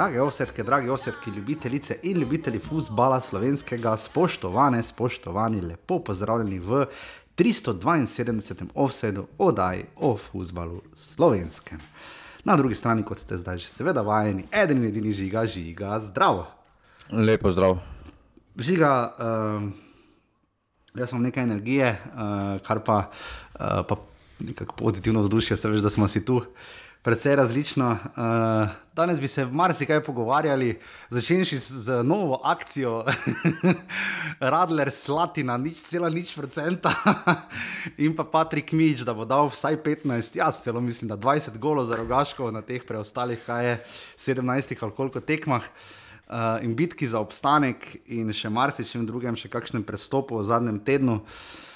Drage ovsetke, dragi ovsetki, ljubitelice in ljubitelji futbola slovenskega, spoštovane, spoštovani, lepo pozdravljeni v 372. offsetu oddaji o futbalu slovenskem. Na drugi strani, kot ste zdaj že seveda vajeni, eden in edini žiga, žiga, zdravo. Lepo zdrav. Žiga, um, jaz imam nekaj energije, uh, kar pa, uh, pa nekako pozitivno vzdušje, se veš, da smo si tu. Predvsej različno. Uh, danes bi se marsikaj pogovarjali, začenši z novo akcijo Radler Slatina, nič cela nič procenta in pa Patrik Mič, da bo dal vsaj 15, jaz celo mislim, da 20 golo za rogaško na teh preostalih, kaj je 17 ali koliko tekmah. Uh, in bitki za obstanek, in še marsičem drugem, še kakšnem prestopu v zadnjem tednu. Uh,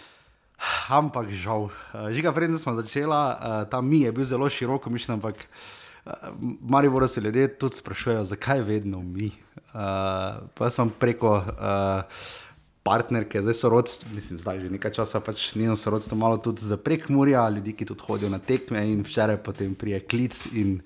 Ampak žal, uh, žiga, preden smo začeli, uh, ta mi je bil zelo široko mišljen, ampak uh, mari bodo se ljudje tudi sprašujejo, zakaj vedno mi. Uh, pa sem preko uh, partnerke, zdaj so rodci, mislim, zdaj že nekaj časa, pač njeno sorodstvo malo tudi za prek Murja, ljudi, ki tudi hodijo na tekme in včeraj potem prije klic in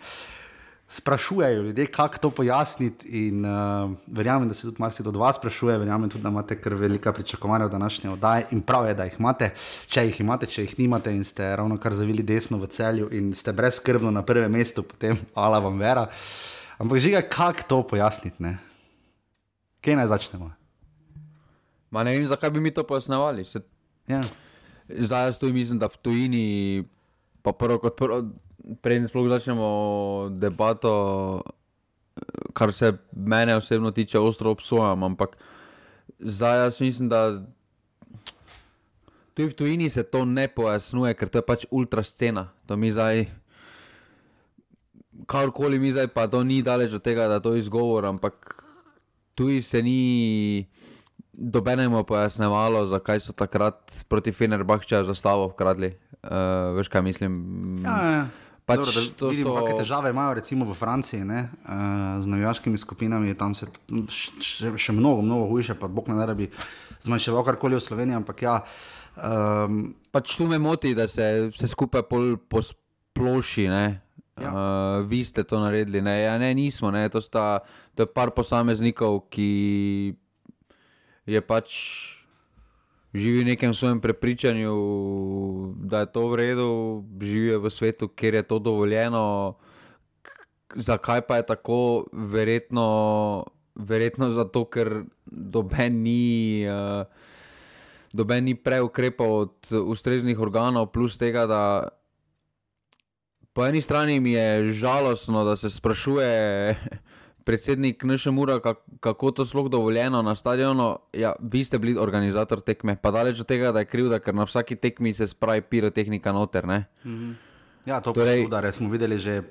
sprašujejo ljudje, kako to pojasniti. In uh, verjamem, da se tudi marsikdo od vas sprašuje, verjamem tudi, da imate kar velika pričakovanja v današnji oddaji in prav je, da jih imate. Če jih imate, če jih nimate in ste ravno kar zavili desno v celju in ste brezkrbno na prvem mestu, potem hvala vam vera. Ampak žiga, kako to pojasniti? Ne? Kje naj začnemo? Ma ne vem, zakaj bi mi to pojasnjevali. Se... Ja. Zdaj jaz tu mislim, da v tujini, pa prvo kot prvo preden sploh začnemo debato, kar se mene osebno tiče, ostro obsojam. Ampak zdaj jaz mislim, da tudi v tujini se to ne pojasnjuje, ker to je pač ultra scena. To mi zdaj, karkoli mi zdaj, pa to ni daleč od tega, da to je izgovor, ampak tu se ni. Dobenemo pojasnevalo, zakaj so takrat proti Fenerbahčeju zastavo ukradli. Uh, veš, kaj mislim? Ja, ja. Pač Dobro, da, to vidim, so- Kakšne težave imajo recimo v Franciji ne, uh, z navijaškimi skupinami, tam se še, še mnogo, mnogo hujše, pa Bog ne da bi zmanjševal karkoli v Sloveniji, ampak ja. Um, Pač tu me moti, da se vse skupaj pol posploši. Ne? Ja. Uh, vi ste to naredili, ne, ja, ne nismo. Ne? To, sta, to je par posameznikov, ki je pač živi v nekem svojem prepričanju, da je to v redu, živijo v svetu, kjer je to dovoljeno. Zakaj pa je tako? Verjetno, verjetno zato, ker doben ni. Uh, Doben ni prej ukrepal od ustreznih organov, plus tega, da po eni strani mi je žalostno, da se sprašuje predsednik Nešemura, kako to sploh dovoljeno na stadionu. Ja, vi ste bili organizator tekme, pa daleč od tega, da je krivda, ker na vsaki tekmi se spravi pirotehnika noter. Ne? ja, to Torej- torej, pa smo videli že.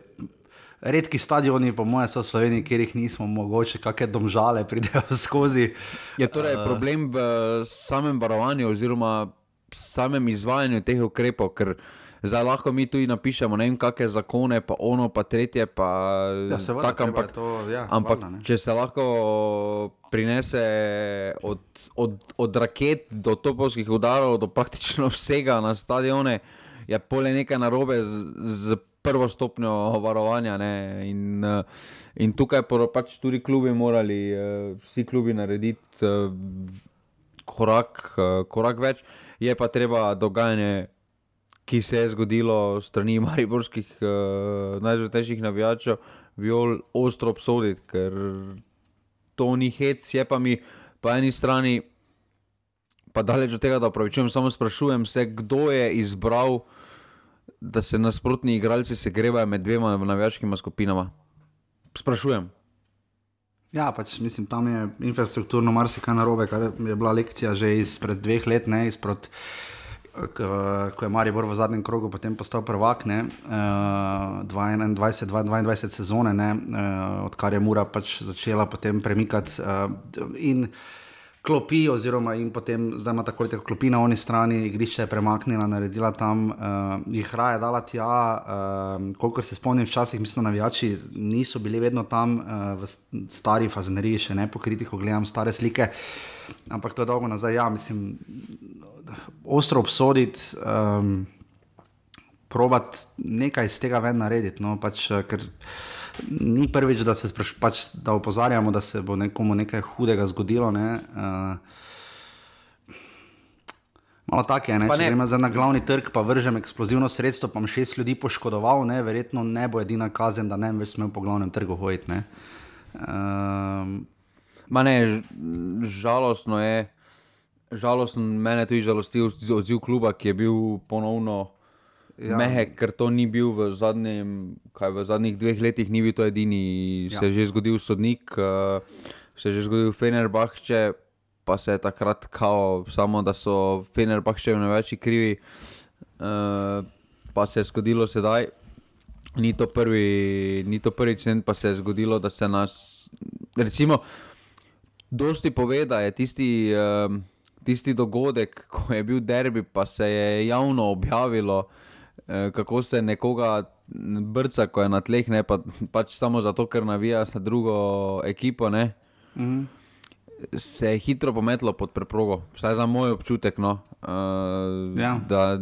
Redki stadioni, po mojem, so v Sloveniji, kjer jih nismo, mogoče kakšne domžale pridejo skozi. Je torej uh, problem v samem varovanju oziroma samem izvajanju teh ukrepov, ker zdaj lahko mi tu napišemo ne vem, kakšne zakone, pa ono, pa tretje, pa Ja, seveda, je ampak, to, ja, ampak valjda, ne. če se lahko prinese od, od, od raket do topovskih udarov, do praktično vsega na stadione, je pole nekaj narobe z, z prvo stopnjo varovanja. Ne? In, eh, in tukaj pač tudi klubi morali, eh, vsi klubi narediti eh, korak, korak več. Je pa treba dogajanje, ki se je zgodilo strani mariborskih uh, najzvetejših navijačev, viol ostro obsoditi, ker to ni hec, je pa mi po eni strani, pa daleč od tega, da upravičujem, samo sprašujem se, kdo je izbral, da se nasprotni igralci segrevajo med dvema navijaškima skupinama. Sprašujem. Ja, pač mislim, tam je infrastrukturno marsikaj narobe, kar je bila lekcija že izpred dveh let, ne izpred. Ko je Maribor v zadnjem krogu potem postal prvak, ne, uh, 2021-2022 sezone, ne, uh, odkar je Mura pač začela potem premikati uh, in klopi, oziroma in potem zdaj ima tako tako klopi na oni strani, igrišče je premaknila, naredila tam, uh, jih raje dala tja. Uh, kolikor se spomnim, včasih mislim, da navijači niso bili vedno tam uh, v stari fazeneriji, še ne pokriti, ko gledam stare slike. Ampak to je dolgo nazaj, ja, mislim, ostro obsoditi. Um, Probat nekaj iz tega ven narediti. No, pač, ker ni prvič, da se spraš, pač, da opozarjamo, da se bo nekomu nekaj hudega zgodilo. Ne? Uh, Malo tako je, ne? če gremo na glavni trg, pa vržem eksplozivno sredstvo, pa šest ljudi poškodoval, ne? verjetno ne bo edina kazen, da ne bi več smel po glavnem trgu hoditi. Ne? Um, ne, žalostno je, žalostno mene tudi žalosti odziv kluba, ki je bil ponovno ja. mehek, ker to ni bil v, zadnjem, kaj, v zadnjih dveh letih, ni bil to edini, ja. se je že zgodil sodnik, uh, se je že zgodil Fenerbahče pa se je takrat kao, samo da so Fenerbahčevi največji krivi, uh, pa se je zgodilo sedaj. Ni to prvi, ni to prvi cent, pa se je zgodilo, da se nas, recimo, dosti pove, da je tisti, uh, tisti dogodek, ko je bil derbi, pa se je javno objavilo, kako se nekoga brca, ko je na tleh, ne pa, pač samo zato, ker navija za drugo ekipo. Mm -hmm se je hitro pometlo pod preprogo, vsaj za moj občutek. No, uh, ja. Da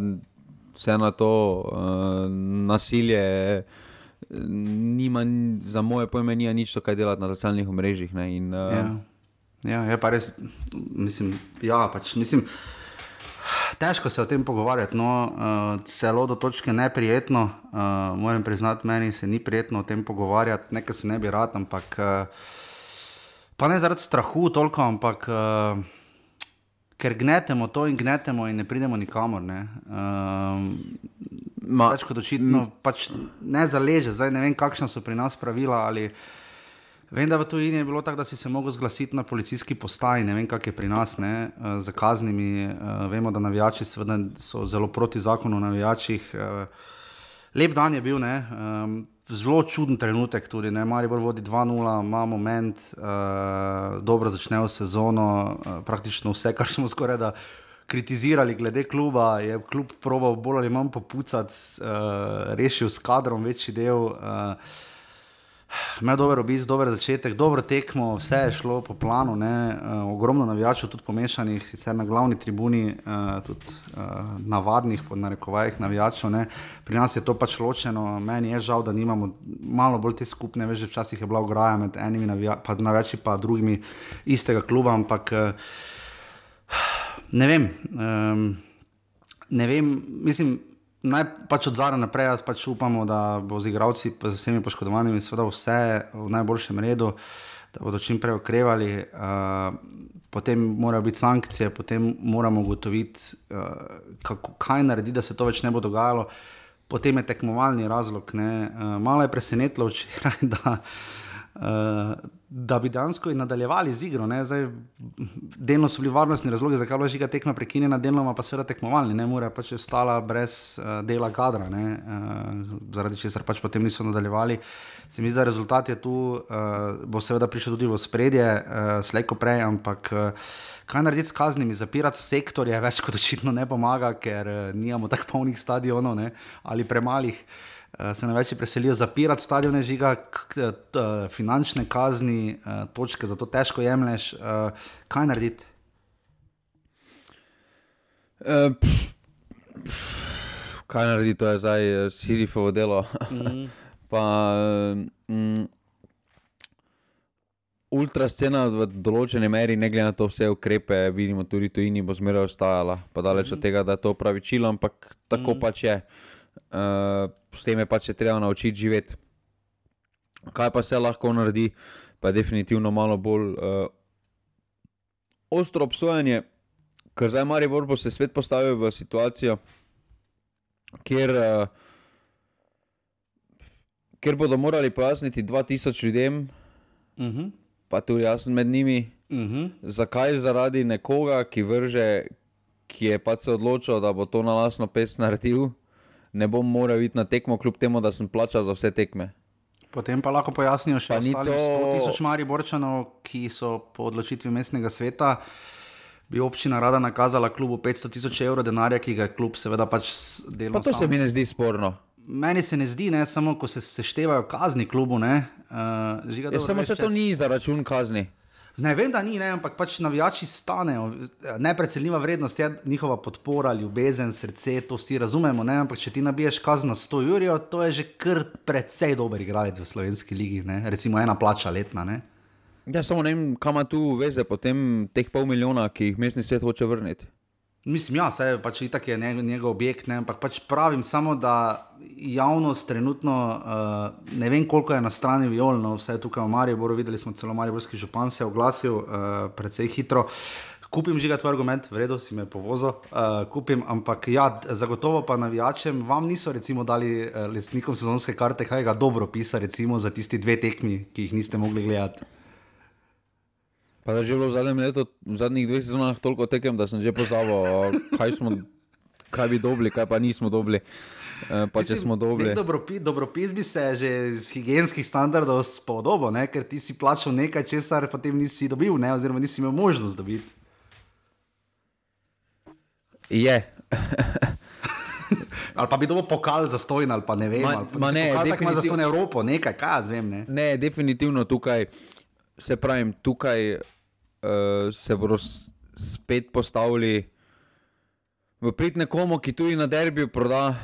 se na to uh, nasilje, nima, za moje pojme, ni nič, kaj delati na socialnih mrežah. In, uh, ja. ja, je pa res, mislim, ja, pač, mislim. Težko se o tem pogovarjati, no, uh, celo do točke neprijetno. Uh, moram priznati, meni se ni prijetno o tem pogovarjati, nekaj se ne bi rad, ampak uh, pa ne zaradi strahu toliko, ampak uh, ker gnetemo to in gnetemo in ne pridemo nikamor. Ne. Uh, Ma, pač kot očitno, pač ne zaleže, zdaj ne vem, kakšna so pri nas pravila. Ali, vem, da v tujini je bilo tako, da si se lahko zglasiti na policijski postaji, ne vem, kak je pri nas ne, uh, z kaznimi. Uh, vemo, da navijači so zelo proti zakonu o navijačih. Uh, lep dan je bil. Ne, zelo čuden trenutek, tudi ne, Mari bolj vodi 2-0, ima moment, dobro začne v sezono, praktično vse, kar smo skoraj da. Kritizirali glede kluba, je klub probal bolj ali manj popucati, uh, rešil s kadrom večji del. Uh, Imel dober obisk, dober začetek, dobro tekmo, vse je šlo po planu, uh, ogromno navijačev, tudi pomešanih, sicer na glavni tribuni, uh, tudi uh, navadnih, pod narekovajih navijačev. Ne. Pri nas je to pač ločeno, meni je žal, da nimamo malo bolj te skupne, veš, včasih je bila ograja med enimi navijači, pa drugimi istega kluba, ampak uh, ne vem. Um, ne vem, mislim naj pač od zadaj naprej, jaz pač upamo, da bo z igravci, z vsemi poškodovanimi, seveda vse v najboljšem redu, da bodo čim prej okrevali. Uh, potem morajo biti sankcije, potem moramo ugotoviti, uh, kaj narediti, da se to več ne bo dogajalo. Potem je tekmovalni razlog. Uh, malo je presenetilo včeraj, da. Uh, da bi dejansko nadaljevali z igro. Zdaj, delno so bili varnostni razlogi, zakaj je bila žiga tekma prekinjena, delno pa seveda tekmovalni, ne more pač ostala brez uh, dela kadra, uh, zaradi česar pač potem niso nadaljevali. Se mi zdi, da rezultat je tu, uh, bo seveda prišel tudi v spredje, uh, slejko prej, ampak. Uh, Kaj narediti s kaznimi, zapirati sektorje, več kot očitno ne pomaga, ker uh, nimamo tako polnih stadionov ne, ali premalih. Uh, Eh, se največ preselijo zapirati stadione, žiga, finančne kazni, eh, točke, zato težko jemliš. Eh, kaj narediti? Kaj narediti, to je zdaj Sirifovo delo. Mm. pa, mm, ultra scena v določeni meri, ne glede na to, vse ukrepe, vidimo tudi tu in bo zmeraj ostajala. Pa daleč mm. od tega, da je to pravičilo, ampak tako mm. pač je. Uh, s tem je pač treba naučiti živeti. Kaj pa se lahko naredi, pa je definitivno malo bolj uh, ostro obsojanje, ker zdaj Mari Borbo se svet postavil v situacijo, kjer, uh, kjer bodo morali pojasniti 2000 ljudem, uh mhm. -huh. pa tudi jaz med njimi, uh mhm. -huh. zakaj zaradi nekoga, ki vrže, ki je pač se odločil, da bo to na lasno pes naredil ne bom moral iti na tekmo, kljub temu, da sem plačal za vse tekme. Potem pa lahko pojasnijo še nekaj to... 100 tisoč marih borčanov, ki so po odločitvi mestnega sveta. Bi občina rada nakazala klubu 500 tisoč evrov denarja, ki ga je klub seveda pač delal. To sam. se mi ne zdi sporno. Meni se ne zdi, ne, samo ko se seštevajo kazni klubu. Ne, uh, ja, samo se to ni za račun kazni. Ne vem, da ni, ne, ampak pač navijači stanejo. Neprecenljiva vrednost je njihova podpora, ljubezen, srce, to vsi razumemo. Ne, ampak če ti nabiješ kazen na 100 jurjev, to je že kar precej dober igralec v slovenski ligi. Ne. Recimo ena plača letna. Ne. Ja, samo ne vem, kam ima tu veze potem teh pol milijona, ki jih mestni svet hoče vrniti. Mislim, ja, vse pač je njegov objekt, ne, ampak pač pravim samo, da javnost trenutno, uh, ne vem koliko je na strani violno, vse tukaj v Mariboru, videli smo celo Mariborski župan se je oglasil uh, precej hitro. Kupim že ga tvoj argument, vredno si me povozil, uh, kupim, ampak ja, zagotovo pa navijačem, vam niso recimo dali uh, lesnikom sezonske karte, kaj ga dobro pisa, recimo za tisti dve tekmi, ki jih niste mogli gledati. Pa da je že bilo v zadnjem letu, v zadnjih dveh sezonah toliko tekem, da sem že pozabil, kaj, smo, kaj bi dobili, kaj pa nismo dobili. E, pa če smo dobili. Dobropis, dobropis bi se že iz higijenskih standardov spodobil, ker ti si plačal nekaj, česar potem nisi dobil, ne? oziroma nisi imel možnost dobiti. Je. ali pa bi dobil pokal za stojno, ali pa ne vem. Ma, ma ne, pokal, definitiv... za stojno Evropo, nekaj, kaj jaz vem. Ne? ne, definitivno tukaj, se pravim, tukaj uh, se bodo spet postavili v prid nekomu, ki tudi na derbiju proda,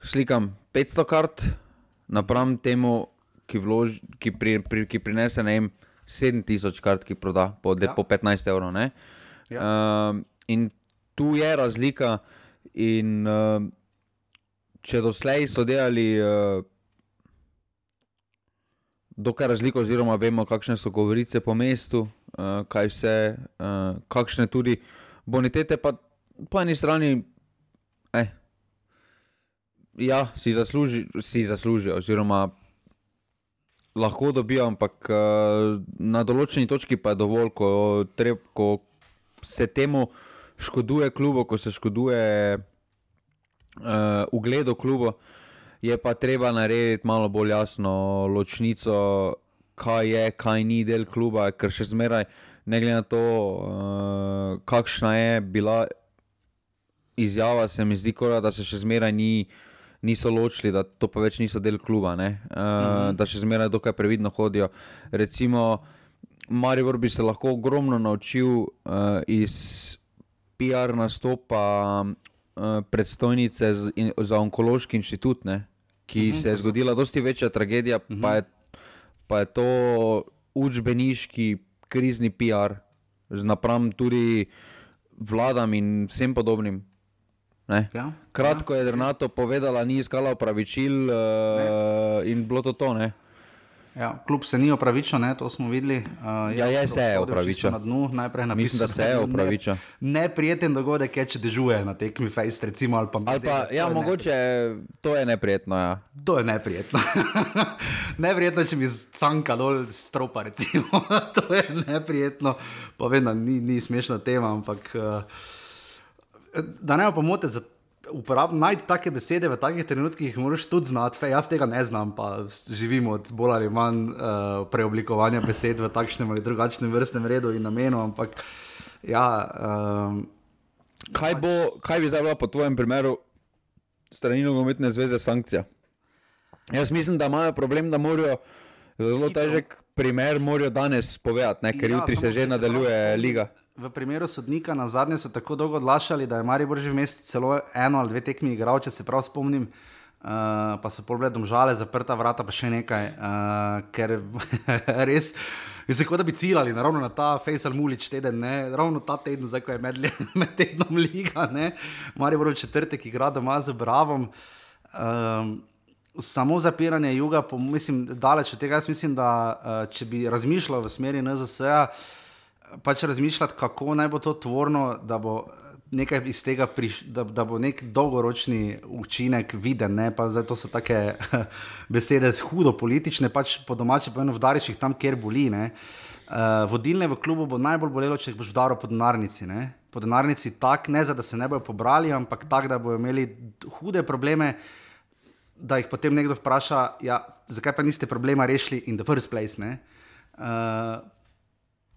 slikam 500 kart, napram temu, ki, vlož, ki, pri, pri, ki prinese ne vem, 7000 kart, ki proda po, ja. po 15 evrov. Ja. Uh, in tu je razlika. In, uh, če doslej so delali. Uh, dokaj razliko, oziroma vemo, kakšne so govorice po mestu, uh, kaj vse, uh, kakšne tudi bonitete, pa po eni strani, eh, ja, si zaslužijo, si zasluži, oziroma lahko dobijo, ampak uh, na določeni točki pa je dovolj, ko, treb, ko se temu škoduje klubu, ko se škoduje uh, ugledu klubu je pa treba narediti malo bolj jasno ločnico, kaj je, kaj ni del kluba, ker še zmeraj, ne glede na to, uh, kakšna je bila izjava, se mi zdi, kora, da se še zmeraj ni, niso ločili, da to pa več niso del kluba, uh, mhm. da še zmeraj dokaj previdno hodijo. Recimo, Marivor bi se lahko ogromno naučil uh, iz. PR nastopa uh, predstojnice z, in, za onkološki inštitut, ne, ki uh mhm. -huh. se je zgodila, dosti večja tragedija, uh -huh. pa, je, pa je to učbeniški krizni PR, napram tudi vladam in vsem podobnim. Ja, Kratko ja, je Renato povedala, ni iskala opravičil uh, in bilo to to. Ne? Ja, klub se ni opravičil, ne, to smo videli. Uh, ja, je se je opravičil. Na dnu, najprej na Mislim, da se je opravičil. Ne, neprijeten dogodek je, če dežuje na tekmi Face, recimo, ali pa ali pa, Ja, to mogoče to je neprijetno. Ja. To je neprijetno. neprijetno, če mi canka dol stropa, recimo. to je neprijetno. Pa da ni, ni smešna tema, ampak uh, da ne bo pomote za uporabiti, najti take besede v takih trenutkih, moraš tudi znati. Fe, jaz tega ne znam, pa živim od bolj ali manj uh, preoblikovanja besed v takšnem ali drugačnem vrstnem redu in namenu. Ampak, ja, um, kaj, bo, kaj bi zdaj bilo po tvojem primeru, strani nogometne zveze, sankcija? Jaz mislim, da imajo problem, da morajo zelo težek primer, morajo danes povedati, ker ja, jutri se že nadaljuje liga v primeru sodnika na zadnje so tako dolgo odlašali, da je Maribor že vmes celo eno ali dve tekmi igral, če se prav spomnim. Uh, pa so pogledali žale, zaprta vrata, pa še nekaj, uh, ker res. Se kot da bi ciljali ravno na ta Fejsal Mulič teden, ne? ravno ta teden, zdaj ko je med, med tednom liga, Mari bo četrtek igra doma z Bravom. Um, samo zapiranje juga, po, mislim, daleč od tega, jaz mislim, da uh, če bi razmišljal v smeri NZS-a, uh, pač razmišljati, kako naj bo to tvorno, da bo nekaj iz tega prišlo, da, da bo nek dolgoročni učinek viden. Ne? Pa zdaj to so take besede, hudo politične, pač po domači, pa eno vdariš jih tam, kjer boli. Uh, vodilne v klubu bo najbolj bolelo, če boš vdaril po denarnici. Ne? Po denarnici tako, ne za da se ne bojo pobrali, ampak tako, da bodo imeli hude probleme. Da jih potem nekdo vpraša, ja, zakaj pa niste problema rešili in the first place. Uh,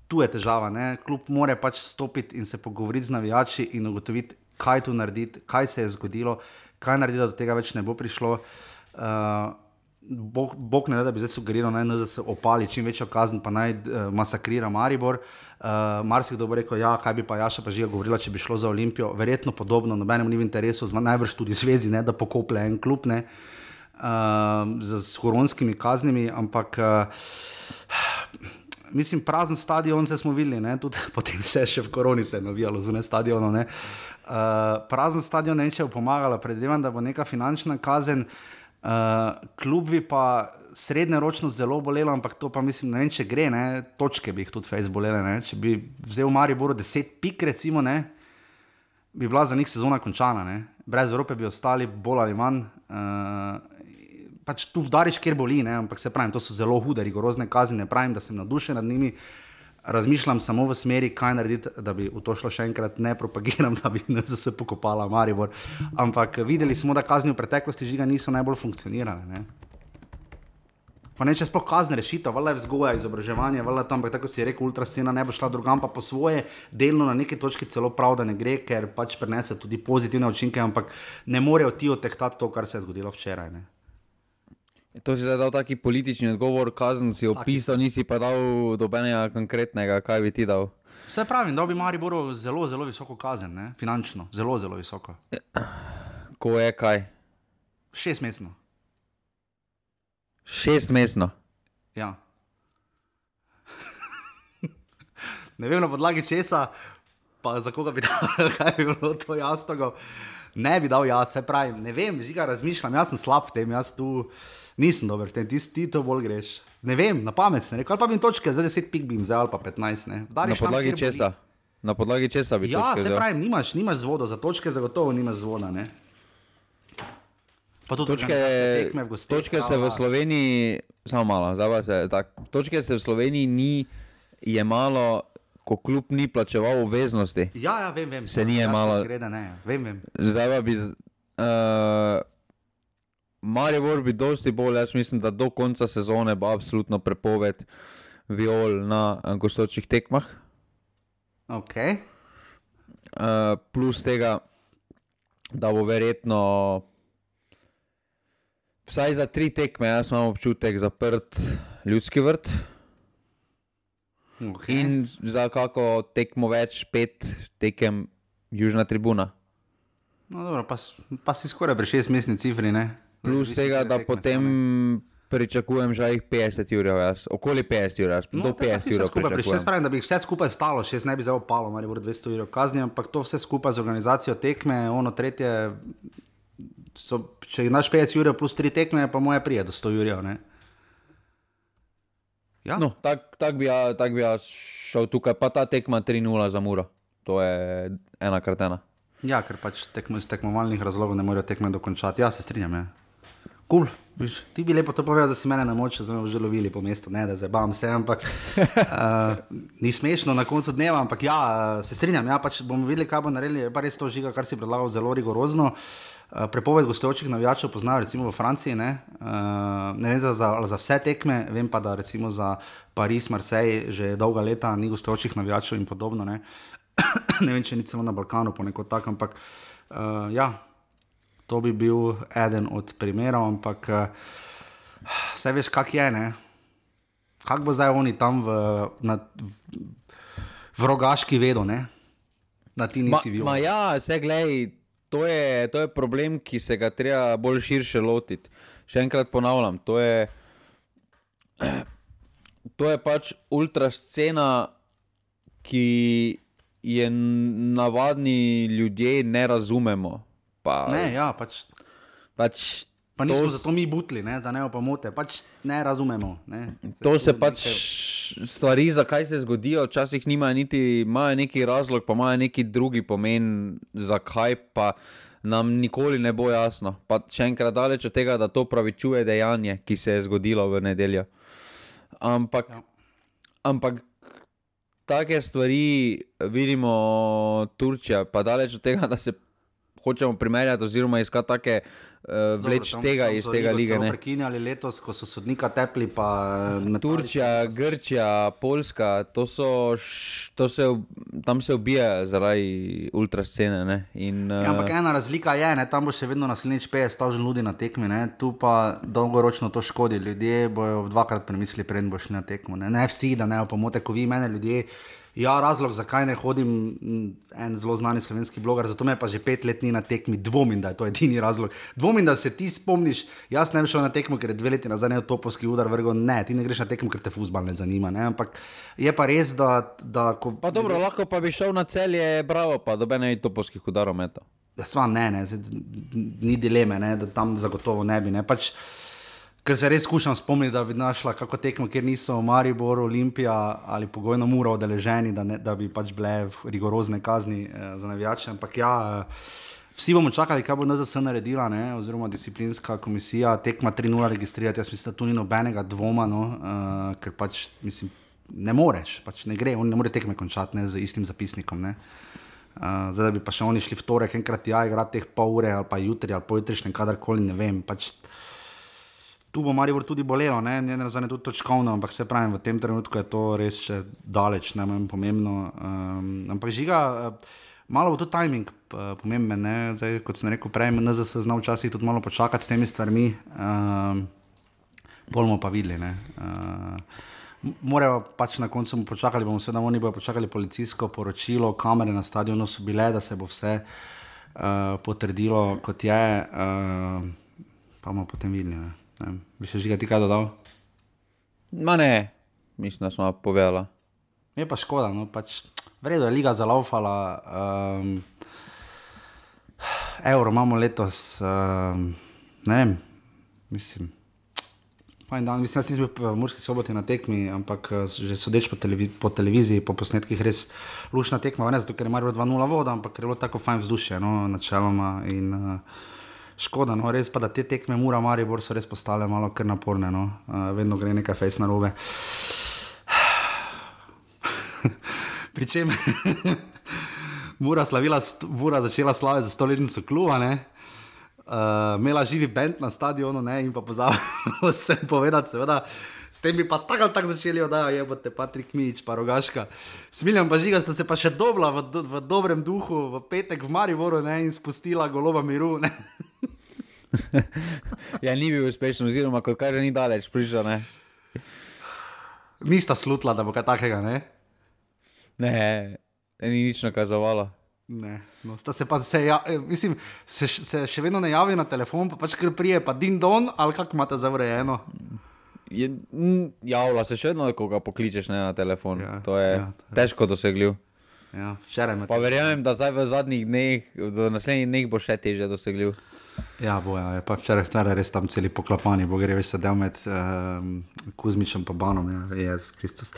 tu je težava. Ne? Klub mora pač stopiti in se pogovoriti z navijači in ugotoviti, kaj tu narediti, kaj se je zgodilo, kaj narediti, da do tega več ne bo prišlo. Uh, Bog, bog ne da, da bi zdaj sugeriral, naj se opali čim večjo kazen, pa naj uh, masakrira Maribor. Uh, Marsikdo bo rekel, ja, kaj bi pa Jaša pa že govorila, če bi šlo za Olimpijo. Verjetno podobno, nobenemu ni v interesu, najbrž tudi zvezi, ne, da pokople en klub ne, uh, z, z huronskimi kaznimi, ampak uh, mislim, prazen stadion se smo videli, ne, tudi potem se je še v koroni se navijalo zunaj stadiona. Uh, prazen stadion ne, bo pomagalo, predvidevam, da bo neka finančna kazen. Uh, klub bi pa srednjeročno zelo bolelo, ampak to pa mislim, ne vem, če gre, ne, točke bi jih tudi Facebook bolele. Ne. Če bi vzel Maribor 10 pik, recimo, ne, bi bila za njih sezona končana. Ne. Brez Evrope bi ostali bolj ali manj. Uh, pač tu vdariš, kjer boli, ne, ampak se pravi, to so zelo hude, rigorozne kazni, ne pravim, da sem navdušen nad njimi. Razmišljam samo v smeri, kaj narediti, da bi v to šlo še enkrat, ne propagiram, da bi se pokopala Maribor. Ampak videli smo, da kazni v preteklosti žiga niso najbolj funkcionirale. Ne. Pa ne če sploh kazne rešitev, vale vzgoja, izobraževanje, vale tam, tako si rekel, ultrascena ne bo šla drugam, pa po svoje, delno na neki točki celo prav, da ne gre, ker pač prenese tudi pozitivne učinke, ampak ne morejo ti otehtati to, kar se je zgodilo včeraj. Ne. To si zdaj dal taki politični odgovor, kazen si opisal, nisi pa dal dobenega konkretnega, kaj bi ti dal. Vse pravim, da bi Mari Boro zelo, zelo visoko kazen, ne? finančno, zelo, zelo visoko. Ko je kaj? Šest mesno. Šest mesno. Ja. ne vem na podlagi česa, pa za koga bi dal, kaj bi bilo to jasno. Ne bi dal jaz, se pravi, ne vem, žiga razmišljam, jaz sem slab v tem, jaz tu nisem dober, tem, ti, ti to bolj greš. Ne vem, na pamet ne rekel, ali pa bi točke, zdaj 10 pik bi jim zdaj ali pa 15. Ne. Na podlagi tam, česa? Boli. Na podlagi česa bi ja, se pravi, nimaš, nimaš zvoda, za točke zagotovo nimaš zvoda. Ne. Pa tudi točke, gostih, točke se v Sloveniji, samo malo, zdaj se, tak, točke se v Sloveniji ni je malo. Ko kljub ni plačeval obveznosti, ja, ja, vem, vem, se ni je malo. Zdaj pa bi. Uh, Maribor bi dosti bolj, jaz mislim, da do konca sezone bo absolutno prepoved viol na uh, gostočih tekmah. Okay. Uh, plus tega, da bo verjetno vsaj za tri tekme, jaz imam občutek, zaprt ljudski vrt. Okay. In za kako tekmo več, pet tekem južna tribuna. No, dobro, pa, pa si skoraj pri šestmestni cifri, ne? Plus tega, da potem pričakujem že jih 50 ur, jaz. okoli 50 ur, no, do 50 ur. Skupaj, še spravim, da bi vse skupaj stalo, še ne bi zelo palo, ali bo 200 ur kazni, ampak to vse skupaj z organizacijo tekme, ono tretje, so, če imaš 50 ur plus 3 tekme, pa moje prije do 100 ur. Ja. No, Tako tak bi, ja, tak bi jaz šel tukaj, pa ta tekma 3-0 za muro. To je ena kratena. Ja, ker pač tekmo iz tekmovalnih razlogov ne morejo tekme dokončati. Ja, se strinjam. Ja. Cool. Ti bi lepo to povedal, da si mene na moč, da smo že lovili po mestu, ne da zabavam se, ampak uh, ni smešno na koncu dneva, ampak ja, se strinjam, ja, pač bomo videli, kaj bo naredili, pa res to žiga, kar si predlagal, zelo rigorozno. Uh, prepoved gostujočih navijačev poznajo recimo v Franciji, ne, uh, ne vem za, za, vse tekme, vem pa, da recimo za Pariz, Marseille že dolga leta ni gostujočih navijačev in podobno. Ne. ne vem, če ni celo na Balkanu, ponekod tako, ampak uh, ja, to bi bil eden od primerov, ampak vse uh, veš, kak je, ne. Kak bo zdaj oni tam v, na, v rogaški vedo, ne? Da ti nisi videl. Ja, vse gledaj, to je, to je problem, ki se ga treba bolj širše lotiti. Še enkrat ponavljam, to je, to je pač ultrascena, ki je navadni ljudje ne razumemo. Pa, ne, ja, pač. pač Pa nismo zato mi butli, ne, za ne opomote, pač ne razumemo. Ne. To se pač stvari, zakaj se zgodijo, včasih nimajo niti imajo neki razlog, pa imajo neki drugi pomen, zakaj pa nam nikoli ne bo jasno. Pa še enkrat daleč od tega, da to pravičuje dejanje, ki se je zgodilo v nedeljo. Ampak, ja. ampak take stvari vidimo Turčija, pa daleč od tega, da se hočemo primerjati oziroma iskati take uh, vleč tam- tega tam iz tega lige. Ne. Prekinjali letos, ko so sodnika tepli, pa eh, metali Turčija, Grčija, Poljska, to so, to se, tam se ubija zaradi ultrascene. ne, In, Ja, ampak uh, ena razlika je, ne, tam bo še vedno naslednjič 50 tažen ljudi na tekmi, ne, tu pa dolgoročno to škodi. Ljudje bojo dvakrat premislili, preden bo šli na tekmo. Ne, ne vsi, da ne opomote, ko vi mene ljudje. Ja, razlog, zakaj ne hodim, en zelo znani slovenski bloger, zato me pa že pet let ni na tekmi, dvomim, da je to edini razlog. Dvomim, da se ti spomniš, jaz ne bi šel na tekmo, ker je dve leti nazaj ne topovski udar vrgel. Ne, ti ne greš na tekmo, ker te futbal ne zanima. Ne? Ampak je pa res, da. da ko, pa dobro, lahko pa bi šel na celje, bravo, pa dobene je topovskih udarov meta. Ja, sva ne, ne, ni dileme, ne, da tam zagotovo ne bi. Ne. Pač, ker se res skušam spomniti, da bi našla kako tekmo, kjer niso Maribor, Olimpija ali pogojno mura odeleženi, da, ne, da bi pač bile rigorozne kazni eh, za navijače. Ampak ja. Eh, Vsi bomo čakali, kaj bo NZS naredila, ne? oziroma disciplinska komisija, tekma 3-0 registrirati. Jaz mislim, da tu ni nobenega dvoma, no? uh, ker pač mislim, ne moreš, pač ne gre, on ne more tekme končati ne? z istim zapisnikom. Ne? Uh, zdaj, da bi pa še oni šli v torek, enkrat ja, igrati teh pol ure ali pa jutri ali pojutrišnjem, kadarkoli, ne vem. Pač, tu bo Maribor tudi bolelo, ne, ne nazadnje tudi točkovno, ampak se pravi, v tem trenutku je to res še daleč, ne vem, pomembno. Um, ampak žiga, uh, malo bo tudi timing uh, pomemben, ne, zdaj, kot sem rekel prej, NZS zna včasih tudi malo počakati s temi stvarmi, um, bomo pa videli. Ne, uh, Morajo pač na koncu bomo počakali, bomo seveda oni bojo počakali policijsko poročilo, kamere na stadionu so bile, da se bo vse uh, potrdilo, kot je, uh, pa bomo potem videli. Ne. Vem. bi še žiga ti kaj dodal? Ma ne, mislim, da smo povedali. Je pa škoda, no pač vredno je liga zalaufala. Um, Euro imamo letos, um, ne vem, mislim. Fajn dan, mislim, jaz nisem bil v Murski soboti na tekmi, ampak že sodeč po, televiz po televiziji, po posnetkih, res lušna tekma, ne zato, ker je Marijo 2-0 voda, ampak ker je bilo tako fajn vzdušje, no, načeloma. In, uh, Škoda, no, res pa, da te tekme Mura, Maribor so res postale malo kar naporne, no. uh, vedno gre nekaj fejs na robe. Pričem Mura, slavila, Mura začela slave za stoletnico kluba, ne. Uh, imela živi bend na stadionu ne, in pa pozabila vse povedati, seveda. S tem bi pa tako ali tako začeli oddajati, je bote Patrik Mič, pa rogaška. Smiljam pa žiga, sta se pa še dobla v, do, v dobrem duhu, v petek v Mariboru ne, in spustila goloba miru. Ne. Ja, ni bil uspešen, oziroma kot kaže, ni daleč prišel. Ne, Nista slutila, da bo kaj takega, ne? ne ni nič nakazovalo. Ne, no, sta se pa se, ja, eh, mislim, se, se še vedno ne javi na telefon, pa pač kar prije, pa din don, ali kako imate zavrejeno. Je, m, javlja se še vedno, ko ga pokličeš ne, na telefon. Ja, to je ja, to je težko dosegljiv. Ja, verjamem, da zdaj v zadnjih dneh, do naslednjih dneh bo še teže dosegljiv. Ja, bo, ja, je pa včeraj, včeraj res tam celi poklapani, bo gre več sedel med um, Kuzmičem in Banom, ja, Jezus Kristus.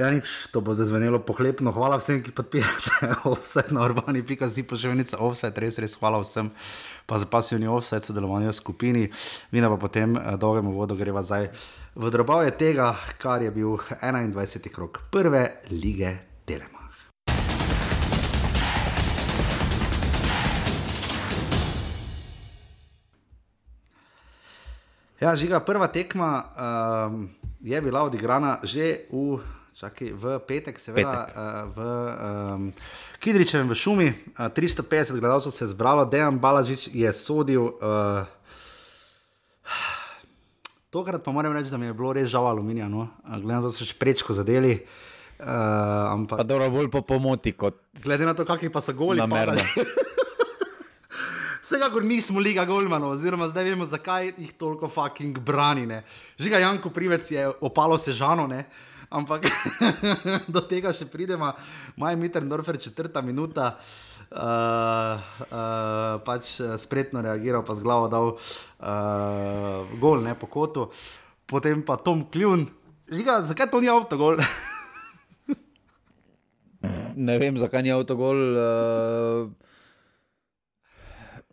Ja, nič, to bo zdaj zvenelo pohlepno. Hvala vsem, ki podpirate vse na urbani.si pošiljnica offset, res, res hvala vsem, pa za pasivni offset, sodelovanje v skupini. Vina pa potem eh, dolgemu vodu greva zdaj v drobove tega, kar je bil 21. krok prve lige Telemach. Ja, žiga, prva tekma um, je bila odigrana že v, čakaj, v petek, seveda Petek. Uh, v um, Kidričevem v šumi. Uh, 350 gledalcev se je zbralo, Dejan Balažič je sodil. Uh, Tokrat pa moram reči, da mi je bilo res žal aluminija, no? Glede na to, da so še prečko zadeli. Uh, ampak Pa dobro, bolj po pomoti kot glede na to, kakšni pa so goli. namerno. Vsekakor nismo liga Golmanov, oziroma zdaj vemo, zakaj jih toliko fucking brani. Ne. Žiga Janko Privec je opalo sežano, ne. ampak do tega še pridemo. Maj Mitterdorfer, četrta minuta, uh, uh, pač eh, spretno reagiral, pa z glavo dal uh, gol, ne po kotu. Potem pa Tom Kljun. Žiga, zakaj to ni avtogol? Ne vem, zakaj ni avtogol. Uh,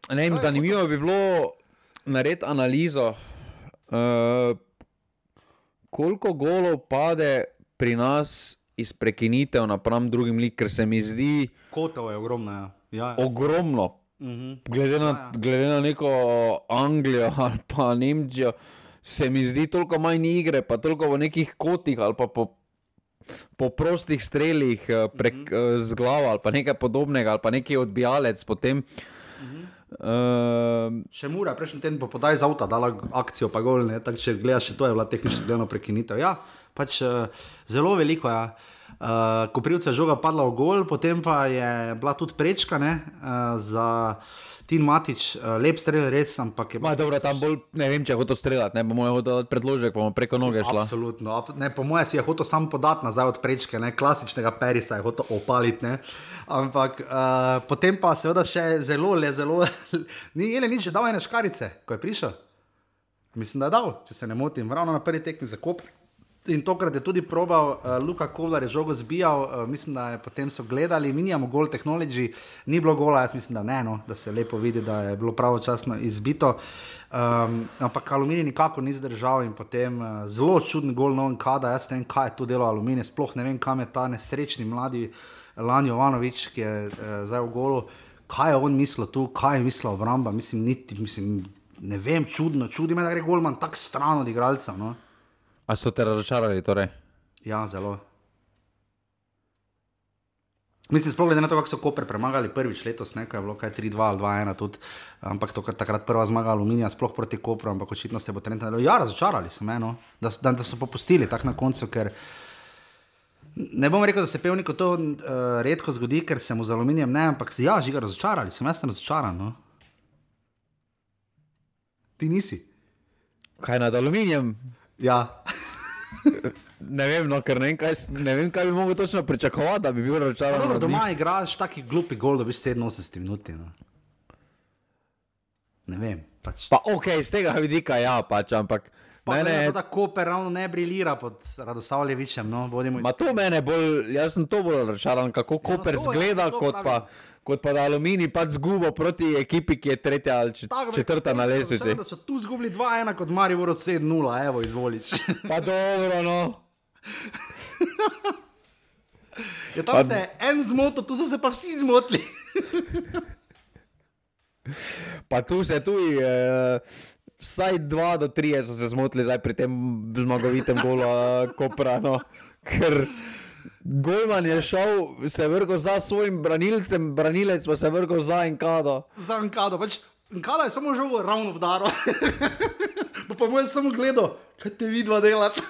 ne vem, zanimivo bi bilo narediti analizo, uh, koliko golov pade pri nas iz prekinitev napram drugim lig, ker se mi zdi Kotov je ogromno. Ja. Ja, ogromno. Glede na, glede na neko Anglijo ali pa Nemčijo, se mi zdi toliko manj igre, pa toliko v nekih kotih ali pa po, po prostih strelih eh, prek, mm -hmm. z glavo ali pa nekaj podobnega ali pa neki odbijalec potem. Mm -hmm. Uh, še mura, prejšnji teden bo podaj z avta, dala akcijo, pa gol, tako če gledaš, to je bila tehnično gledano prekinitev. Ja, pač uh, zelo veliko je. Ja. Uh, Koprivca je žoga padla v gol, potem pa je bila tudi prečka ne, uh, za. Tin Matič, uh, lep strel, res, ampak je. Ma, dobro, tam bolj ne vem, če je hotel streljati, ne bomo hotel predložiti, bomo preko noge šli. Absolutno, ne, po mojem si je hotel sam podati nazaj od prečke, ne, klasičnega perisa je hotel opaliti, ne. Ampak uh, potem pa seveda še zelo, le, zelo, ni ele nič, dal ene škarice, ko je prišel. Mislim, da je dal, če se ne motim, ravno na prvi tekmi za kopr. In tokrat je tudi probal, uh, Luka Kovlar je žogo zbijal, uh, mislim, da je potem so gledali, mi imamo gol tehnologi, ni bilo gola, jaz mislim, da ne, no, da se lepo vidi, da je bilo pravočasno izbito. Um, ampak aluminij nikako ni zdržal in potem uh, zelo čuden gol, no in kada, jaz ne vem, kaj je to delo aluminij, sploh ne vem, kam je ta nesrečni mladi Lani Jovanovič, ki je uh, zdaj v golu, kaj je on mislil tu, kaj je mislil obramba, mislim, niti, mislim, ne vem, čudno, čudi me, da gre golman tako stran od igralcev. No. A so te razočarali? Torej? Ja, zelo. Mislim, sploh glede na to, kako so Koper premagali prvič letos, nekaj je bilo, kaj 3-2 ali 2-1, tudi, ampak to, takrat prva zmaga aluminija, sploh proti Kopru, ampak očitno se bo trend nadaljeval. Ja, razočarali so me, no, da, da, da so popustili tako na koncu, ker ne bom rekel, da se pevniku to uh, redko zgodi, ker se mu z aluminijem ne, ampak ja, žiga razočarali, sem jaz razočaran. No. Ti nisi. Kaj nad aluminijem? Ja. Ne, vem, no, ne, vem, kaj, ne vem, kaj bi mogel točno pričakovati, da bi bil razočaran. Dobro, doma igraš taki glupi gol, da bi 87 minut. No. Ne vem. Pač. Pa, ok, z tega vidika ja, pač, ampak. Mene je tako, da ravno ne brilira pod Radoslavljevičem. No, to mene bolj, jaz sem to bolj razočaran, kako Koper ja, no, zgleda, kot pa, kot pa da Alumini pač zgubo proti ekipi, ki je tretja ali četrta na lestvici. Da so tu zgubili 2-1 kot Marijo 7-0, evo izvoliš. pa dobro, no. Je tam pa... se en zmotil, tu so se pa vsi zmotili. pa tu se tudi. Uh, Vsaj dva do tri so se zmotili pri tem zmagovitem golu, koprano. Ker Golman je šel, se je vrgel za svojim branilcem, branilec pa se je vrgel za Enkado. Za Enkado, pač Enkado je samo žal ravno v daru. pa mu je samo gledal, kaj te vidva delati.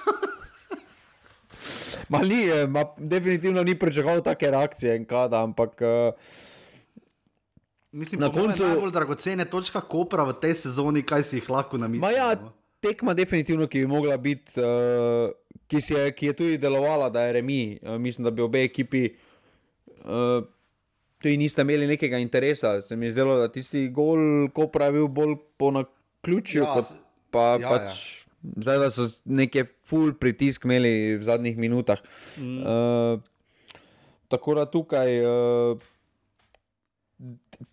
ma ni, eh, ma definitivno ni pričakoval take reakcije Enkada, ampak. Uh, Mislim, na koncu je najbolj dragocene točka kopra v tej sezoni, kaj si jih lahko namisliš. Ja, no? tekma definitivno, ki bi mogla biti. Uh, ki, je, ki je tudi delovala, da je remi. Uh, mislim, da bi obe ekipi uh, tudi niste imeli nekega interesa. Se mi je zdelo, da tisti gol, ko pravi, bolj po naključju. Ja, pa, ja, pač, ja. Zdaj, da so neke full pritisk imeli v zadnjih minutah. Mm. Uh, tako da tukaj. Uh,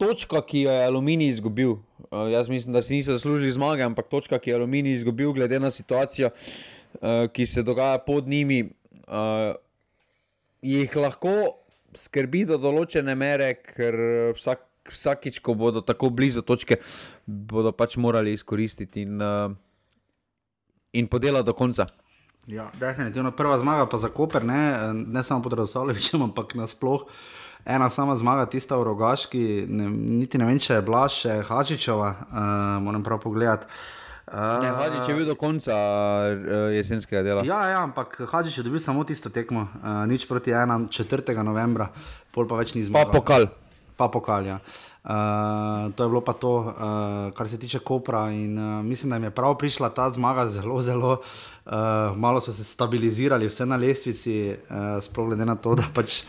Točka, ki jo je Aluminij izgubil, uh, jaz mislim, da si niso zaslužili zmage, ampak točka, ki jo je Aluminij izgubil, glede na situacijo, uh, ki se dogaja pod njimi, uh, jih lahko skrbi do določene mere, ker vsak, vsakič, ko bodo tako blizu točke, bodo pač morali izkoristiti in, uh, in podelati do konca. Ja, definitivno prva zmaga pa za Koper, ne, ne samo pod Razsolovičem, ampak nasploh. Ena sama zmaga, tista v Rogaški, ne, niti ne vem, če je bila še Hačičeva, uh, moram prav pogledati. Ne, Hadžič je bil do konca uh, jesenskega dela. Ja, ja ampak Hadžič je dobil samo tisto tekmo, uh, nič proti 1. 4. novembra, pol pa več ni zmagal. Pa pokal. Pa pokal, ja. Uh, to je bilo pa to, uh, kar se tiče Kopra. In, uh, mislim, da jim je prav prišla ta zmaga, zelo, zelo uh, malo so se stabilizirali, vse na lestvici, uh, sploh glede na to, da pač.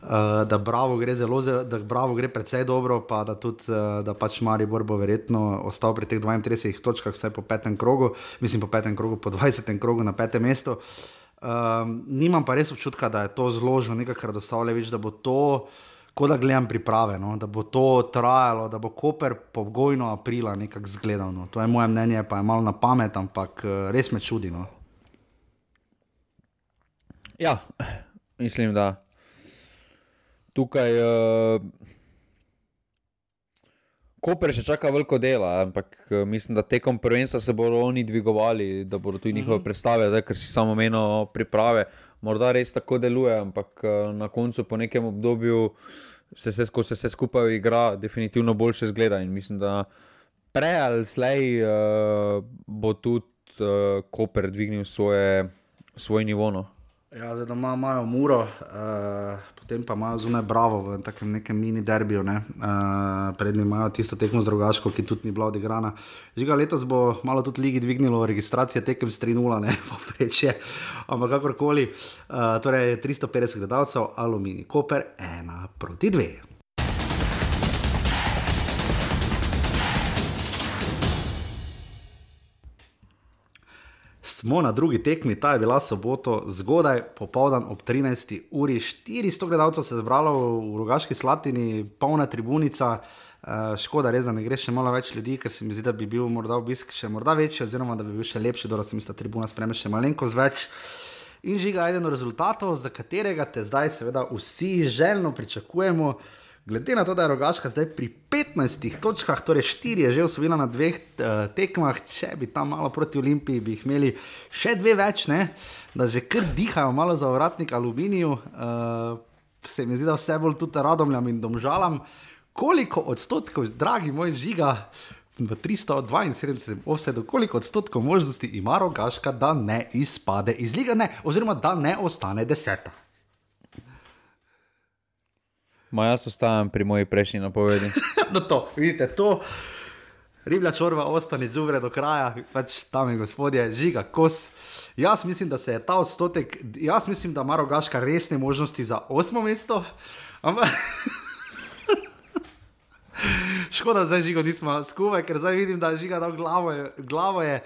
Uh, da Bravo gre zelo, da Bravo gre precej dobro, pa da tudi, uh, da pač Maribor bo verjetno ostal pri teh 32 točkah, vse po petem krogu, mislim po petem krogu, po 20. krogu na petem mestu. Um, nimam pa res občutka, da je to zloženo, nekaj, kar dostavlja več, da bo to, kot da gledam priprave, no? da bo to trajalo, da bo Koper pogojno aprila nekako zgledano. To je moje mnenje, pa je malo na pamet, ampak uh, res me čudi. No? Ja, mislim, da tukaj uh, Koper še čaka veliko dela, ampak eh, mislim, da tekom prvenstva se bodo oni dvigovali, da bodo tudi njihove mm -hmm. predstave, zdaj, ker si samo menil priprave. Morda res tako deluje, ampak eh, na koncu, po nekem obdobju, se se vse skupaj igra, definitivno boljše zgleda. In mislim, da prej ali slej uh, bo tudi uh, Koper dvignil svoje, svoj nivo. No. Ja, zdaj doma imajo muro, uh, potem pa imajo zunaj bravo v takem nekem mini derbiju. Ne? Uh, Prednji imajo tisto tekmo z rogaško, ki tudi ni bila odigrana. Žiga letos bo malo tudi ligi dvignilo registracije tekem s 3-0, ne poprečje. Ampak kakorkoli, uh, torej 350 gledalcev, aluminij, koper 1 proti 2. Smo na drugi tekmi, ta je bila soboto, zgodaj, popoldan ob 13. uri. 400 gledalcev se je zbralo v Rogaški Slatini, polna tribunica. Uh, škoda, res, da ne gre še malo več ljudi, ker se mi zdi, da bi bil morda obisk še morda večji, oziroma da bi bil še lepši, da se mi sta tribuna spreme še malenkost več. In žiga eden od rezultatov, za katerega te zdaj seveda vsi željno pričakujemo. Glede na to, da je Rogaška zdaj pri 15 točkah, torej 4 je že osvojila na dveh uh, tekmah, če bi tam malo proti Olimpiji, bi jih imeli še dve več, ne? da že kar dihajo malo za vratnik aluminiju. Uh, se mi zdi, da vse bolj tudi radomljam in domžalam. Koliko odstotkov, dragi moj žiga, v 372 offsetu, koliko odstotkov možnosti ima Rogaška, da ne izpade iz lige, ne, oziroma da ne ostane deseta. Ma jaz ostajam pri moji prejšnji napovedi. no to, vidite, to. Riblja čorba ostane zubre do kraja, pač tam je gospodje, žiga kos. Jaz mislim, da se je ta odstotek, jaz mislim, da ima rogaška resne možnosti za osmo mesto. Ampak. Škoda, zdaj žigo nismo skupaj, ker zdaj vidim, da je žiga dal glavo. Glavo je,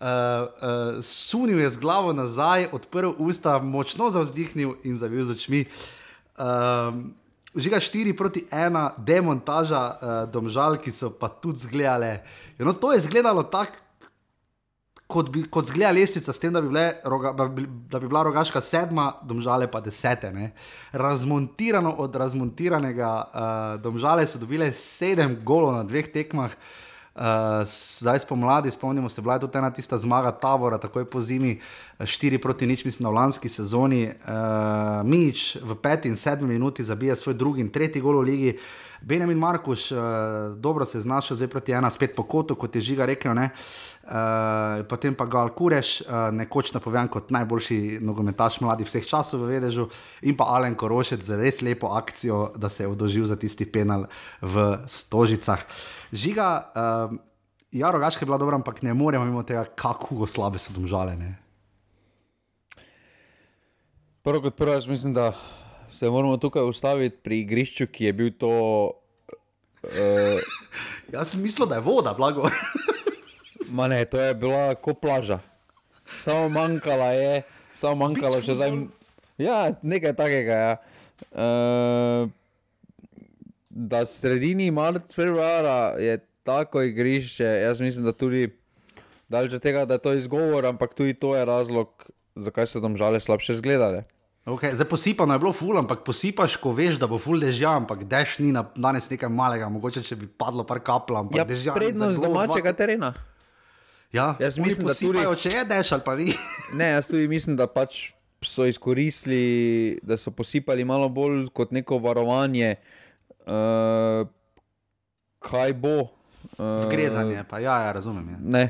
uh, uh, sunil je z glavo nazaj, odprl usta, močno zavzdihnil in zavil z očmi. Um, Žiga 4 proti 1, demontaža uh, domžal, ki so pa tudi zgledale. No, to je izgledalo tako, kot kot zgleda lestvica, s tem, da bi, bile, roga, da, bi, da bi bila rogaška sedma, domžale pa desete. Ne? Razmontirano od razmontiranega, uh, domžale so dobile sedem golov na dveh tekmah. Uh, Uh, zdaj spomladi, spomnimo se, bila je tudi ena tista zmaga Tabora, takoj po zimi, 4 proti nič, mislim, v lanski sezoni. Uh, Mič v peti in sedmi minuti zabija svoj drugi in tretji gol v ligi. Benjamin Markuš, uh, dobro se je znašel zdaj proti ena, spet po kotu, kot je žiga rekel. Uh, Uh, potem pa Gal Kureš, uh, nekoč napovedan kot najboljši nogometaš mladih vseh časov v Vedežu, in pa Alen Korošec z res lepo akcijo, da se je odožil za tisti penal v Stožicah. Žiga, uh, ja, rogaška je bila dobra, ampak ne moremo mimo tega, kako slabe so domžalene. Prvo kot prvo, jaz mislim, da se moramo tukaj ustaviti pri igrišču, ki je bil to. Uh... jaz sem mislil, da je voda, blago. Ma ne, to je bila kot plaža. Samo manjkala je, samo manjkalo še zdaj. Ja, nekaj takega. Ja. Uh, da sredini marca, februara je tako igrišče, jaz mislim, da tudi od tega, da je to izgovor, ampak tudi to je razlog, zakaj so tam žale slabše zgledale. Okay, zdaj posipano je bilo ful, ampak posipaš, ko veš, da bo ful dežja, ampak dež ni na danes nekaj malega, mogoče če bi padlo par kapla. Ja, prednost domačega dva... terena. Ja, jaz mislim, da tudi, če je deš ali pa vi. ne, jaz tudi mislim, da pač so izkoristili, da so posipali malo bolj kot neko varovanje, uh, kaj bo. Uh, Grezanje, pa ja, ja razumem. Ja. Ne.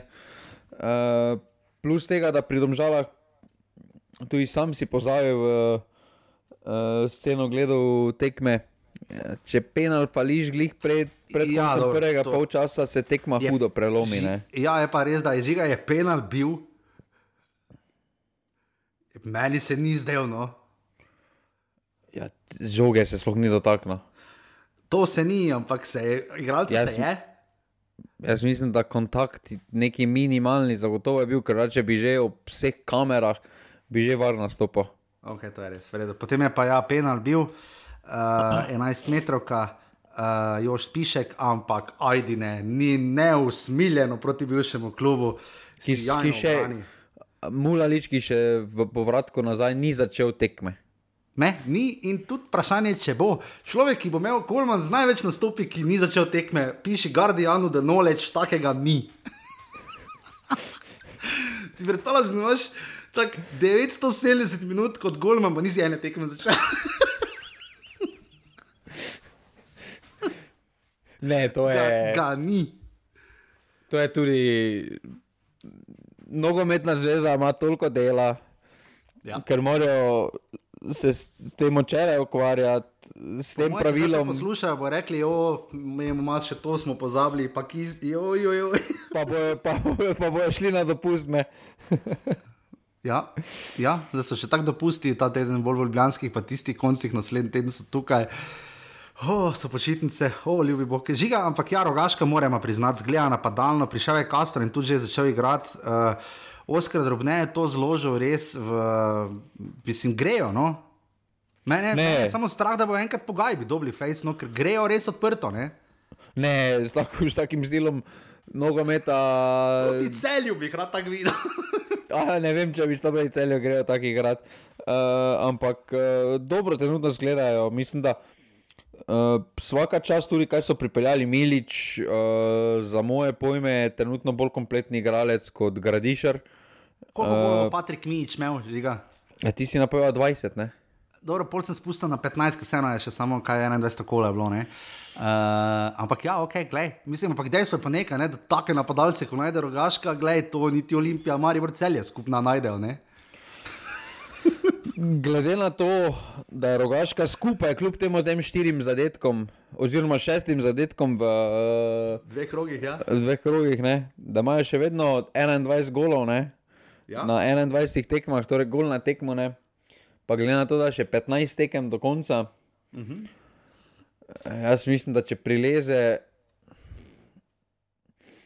Uh, plus tega, da pri domžalah tudi sam si pozabil v uh, sceno gledal tekme. Ja, če penal pališ glih pred, pred ja, dobro, prvega to, polčasa, se tekma je, hudo prelomi. Ži, ja, je pa res, da je žiga je penal bil. Meni se ni zdelo. No. Ja, žoge se sploh ni dotaknil. To se ni, ampak se je, igralci jaz, se je. Jaz mislim, da kontakt neki minimalni, zagotovo je bil, ker če bi že ob vseh kamerah, bi že varno stopil. Okay, Potem je pa ja, penal bil uh, eh, 11 metrovka, uh, Jož Pišek, ampak Ajdine ni neusmiljeno proti bivšemu klubu, ki je še. Mulalič, ki še v povratku nazaj ni začel tekme. Ne, ni in tudi vprašanje, če bo človek, ki bo imel Kolman z največ nastopi, ki ni začel tekme, piši Guardianu, da noleč takega ni. si predstavljaš, da imaš tak 970 minut kot Golman, pa nisi ene tekme začel. ne, to je. Ga, ga ni. To je tudi nogometna zveza, ima toliko dela, ja. ker morajo se s tem očere ukvarjati. S tem Moje, pravilom. Poslušajo, bo rekli, mi imamo še to, smo pozabili, pa kisti, jojo. pa bojo pa, pa bo šli na dopustne. ja, ja, da so še tako dopustili ta teden, bolj v Ljubljanskih, pa tistih koncih, naslednji teden so tukaj. Oh, so počitnice, oh, ljubi bog. Žiga, ampak ja, rogaška moramo priznati, zgleda napadalno, prišel je Kastro in tudi že začel igrati. Uh, Oskar Drobne je to zložil res v, mislim, grejo. No? Mene, mene je samo strah, da bo enkrat pogajbi dobili face, no, ker grejo res odprto. Ne, ne z lahko s takim stilom nogometa. Ti celju bi rad tako videl. A, ne vem, če bi to bili celju, grejo tako igrati. Uh, ampak uh, dobro, trenutno zgledajo. Mislim, da uh, vsaka čast, tudi kaj so pripeljali Milič, uh, za moje pojme, je trenutno bolj kompletni igralec kot Gradišar. Koliko uh, bo Patrik Milič imel, žiga? Ja, ti si napovedal 20, ne? Dobro, pol sem spustil na 15, vseeno je še samo kaj 21 kola bilo. Uh, ampak ja, ok, gledaj, mislim, ampak dejstvo je pa nekaj, ne, da take napadalce, ko najde rogaška, gledaj, to niti Olimpija, Mari vrcelje skupna najdejo. Ne? Glede na to, da je rogaška skupaj, kljub temu tem štirim zadetkom, oziroma šestim zadetkom v uh, dveh krogih, ja. dveh krogih ne, da imajo še vedno 21 golov ja. na 21 tekmah, torej gol na tekmo. Ne pa glede na to, da še 15 tekem do konca. Uh mhm. -huh. Jaz mislim, da če prileze.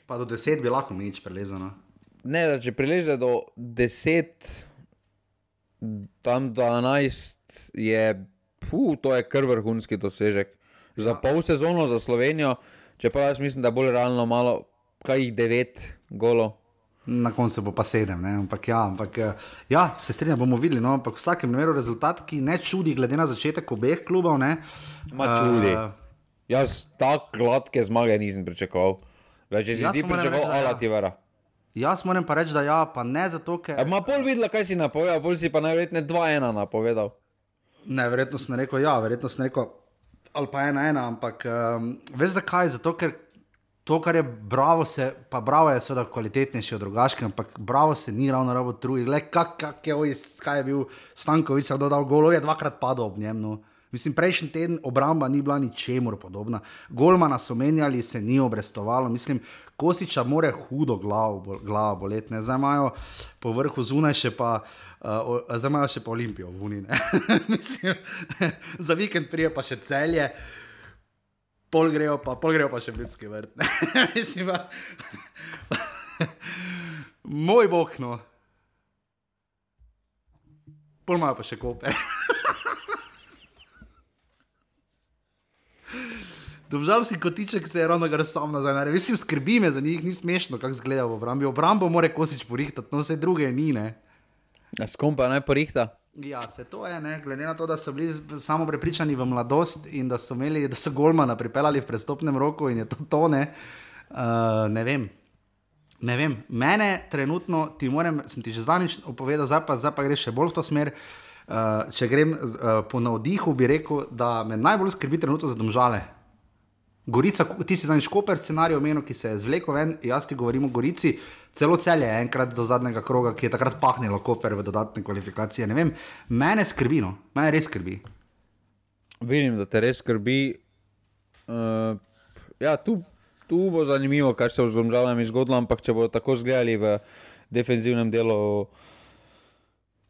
Pa do 10 bi lahko nič prelezeno. Ne, da če prileze do 10, tam do 11, je, puh, to je kar vrhunski dosežek. Za ja. pol sezono za Slovenijo, čeprav jaz mislim, da bolj realno malo, kaj jih 9 golo na koncu bo pa sedem. Ne? Ampak ja, ampak, eh, ja, se strinjam, bomo videli. No? Ampak v vsakem primeru rezultat, ki ne čudi, glede na začetek obeh klubov. Ne? Ma čudi. Uh, Jaz tako gladke zmage nisem pričakoval. Več si ti pričakoval, ali ti vera. Jaz moram pa reči, da ja, pa ne zato, ker. Ma pol videla, kaj si napovedal, pol si pa najverjetneje 2-1 napovedal. Ne, verjetno sem rekel, ja, verjetno sem rekel, ali pa 1-1, ampak um, veš zakaj? Zato, ker to, kar je bravo, se, pa bravo je seveda kvalitetnejši od drugačnega, ampak bravo se ni ravno rabo trudil. Le kak, kak je, oj, kaj je bil Stankovič, da je dal golo, je dvakrat padel ob njem. No. Mislim, prejšnji teden obramba ni bila ničemur podobna. Golmana so menjali, se ni obrestovalo. Mislim, Kosiča more hudo glavo, bol, glavo boleti. Zdaj imajo po vrhu zunaj še pa. Uh, zdaj imajo še po Olimpijo, v Uniji. za vikend prije pa še celje. Uh, pol grejo pa, pol grejo pa še britski vrt. Mislim, pa. Moj bog, no. Pol imajo pa še kope. Dobžal si kotiček, se je ravno gar sam nazaj. Ne, mislim, skrbi me za njih, ni smešno, kako izgleda v obrambi. Obrambo mora kosič porihtati, no vse druge ni, ne. Skompa naj porihta. Ja, se to je, ne? glede na to, da so bili samo prepričani v mladost in da so, imeli, da so Golmana pripeljali v prestopnem roku in je to tone. Uh, ne vem. Ne vem, mene trenutno, ti moram, sem ti že zadnjič povedal, zdaj pa, zdaj pa greš še bolj v to smer. Uh, če grem uh, po navdihu, bi rekel, da me najbolj skrbi trenutno za domžale. Gorica, ti si za en škoper scenarij omenil, ki se je zvlekel ven, jaz ti govorim o Gorici, celo cel je enkrat do zadnjega kroga, ki je takrat pahnilo koper v dodatne kvalifikacije. Ne vem, mene skrbi, no, mene res skrbi. Vidim, da te res skrbi. Uh, ja, tu, tu bo zanimivo, kaj se bo z domžalami zgodilo, ampak če bodo tako zgledali v defensivnem delu.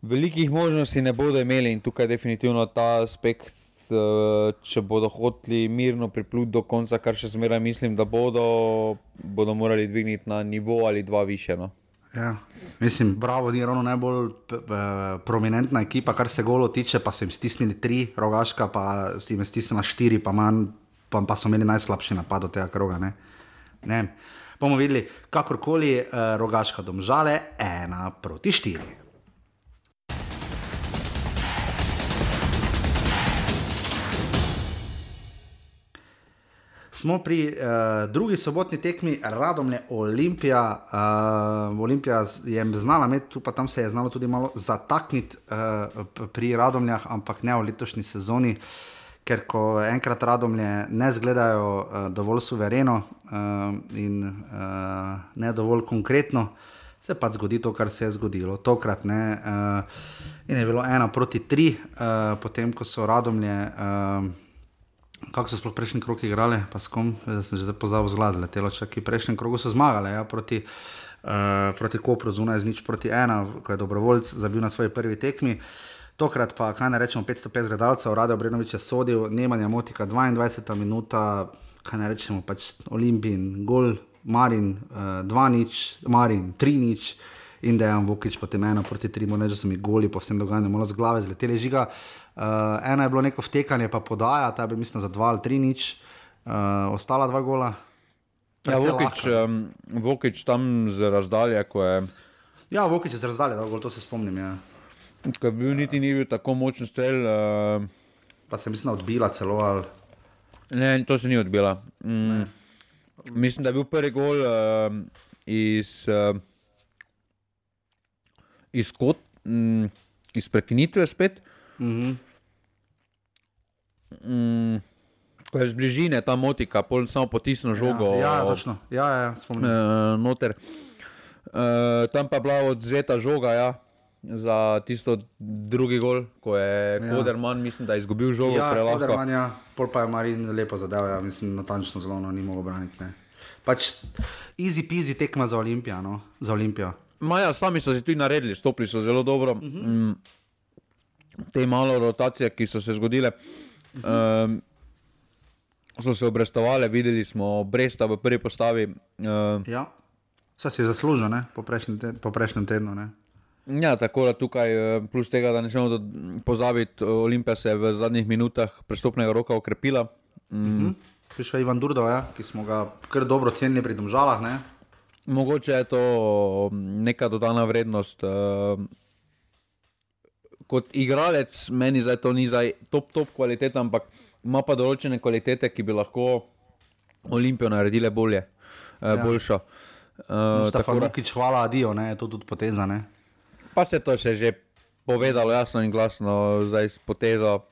Velikih možnosti ne bodo imeli in tukaj definitivno ta aspekt če bodo hoteli mirno pripluti do konca, kar še zmeraj mislim, da bodo, bodo morali dvigniti na nivo ali dva više. No. Ja, mislim, bravo, ni ravno najbolj prominentna ekipa, kar se golo tiče, pa so jim stisnili tri, rogaška, pa so jim stisnili štiri, pa, manj, pa, pa so imeli najslabši napad od tega kroga. Ne? Ne. Bomo videli, kakorkoli, eh, rogaška domžale, ena proti štiri. Smo pri uh, drugi sobotni tekmi, Radomlje Olimpija. Uh, Olimpija je znala imeti, tu pa tam se je znalo tudi malo zatakniti uh, pri Radomljah, ampak ne v letošnji sezoni, ker ko enkrat Radomlje ne zgledajo uh, dovolj suvereno uh, in uh, ne dovolj konkretno, se pa zgodi to, kar se je zgodilo. Tokrat ne. Uh, in je bilo ena proti tri, uh, potem ko so Radomlje. Uh, kako so sploh prejšnji krok igrali, pa s kom, zdaj sem že pozabil zglazile, telo, če ki prejšnji krok so zmagali, ja, proti, uh, proti Kopru, zunaj z nič proti ena, ko je dobrovoljc zabil na svoji prvi tekmi. Tokrat pa, kaj ne rečemo, 505 gledalcev, Radio Brenovič je sodil, Nemanja Motika 22 minuta, kaj ne rečemo, pač Olimpijin, Gol, Marin, 2 uh, nič, Marin, 3 nič. In da je Vukič potem ena proti tri, moče so mi goli, po vsem dogajanju, malo z glave zleteli žiga. Uh, ena je bilo neko vtekanje, pa podaja, ta bi mislim za dva ali tri nič, uh, ostala dva gola. Ja, Vokič, um, Vokič tam z razdalje, ko je. Ja, Vokič je z razdalje, da to se spomnim. Ja. Je bil niti ni bil tako močen strel. Uh, pa se mislim, odbila celo. Ali... Ne, to se ni odbila. Mm, mislim, da je bil prvi gol uh, iz, uh, iz, kot, mm, iz prekinitve spet. Mm -hmm mm, ko je z bližine ta motika, pol samo potisnil žogo. Ja, ja točno. Ja, ja, ja spomnim. Uh, uh, tam pa je bila odzveta žoga. Ja. Za tisto drugi gol, ko je ja. Koderman, mislim, da je izgubil žogo. Ja, Koderman, ja, pol pa je Marin lepo zadeval, ja, mislim, natančno zelo, no, ni mogel braniti. Ne. Pač easy peasy tekma za Olimpijo. No, za Olimpijo. Maja, sami so se tudi naredili, stopili so zelo dobro. Uh -huh. mm, te malo rotacije, ki so se zgodile. Um, so se obrestovali, videli smo Bresta v prvi postavi. Uh, ja, vse si zaslužil, po, po prejšnjem tednu. Ne? Ja, tako da tukaj, eh, plus tega, da ne smemo pozabiti, Olimpija se je v zadnjih minutah prestopnega roka okrepila. Mm. Uh -huh. Prišel je Ivan Durdo, ja, ki smo ga kar dobro cenili pri domžalah. Ne? Mogoče je to neka dodana vrednost. Uh, kot igralec, meni zdaj to ni zdaj top, top kvaliteta, ampak ima pa določene kvalitete, ki bi lahko Olimpijo naredile bolje, uh, ja. boljšo. Uh, tako da, ki čvala, adijo, ne, je to tudi poteza. Ne? Pa se to še že povedalo jasno in glasno, zdaj s potezo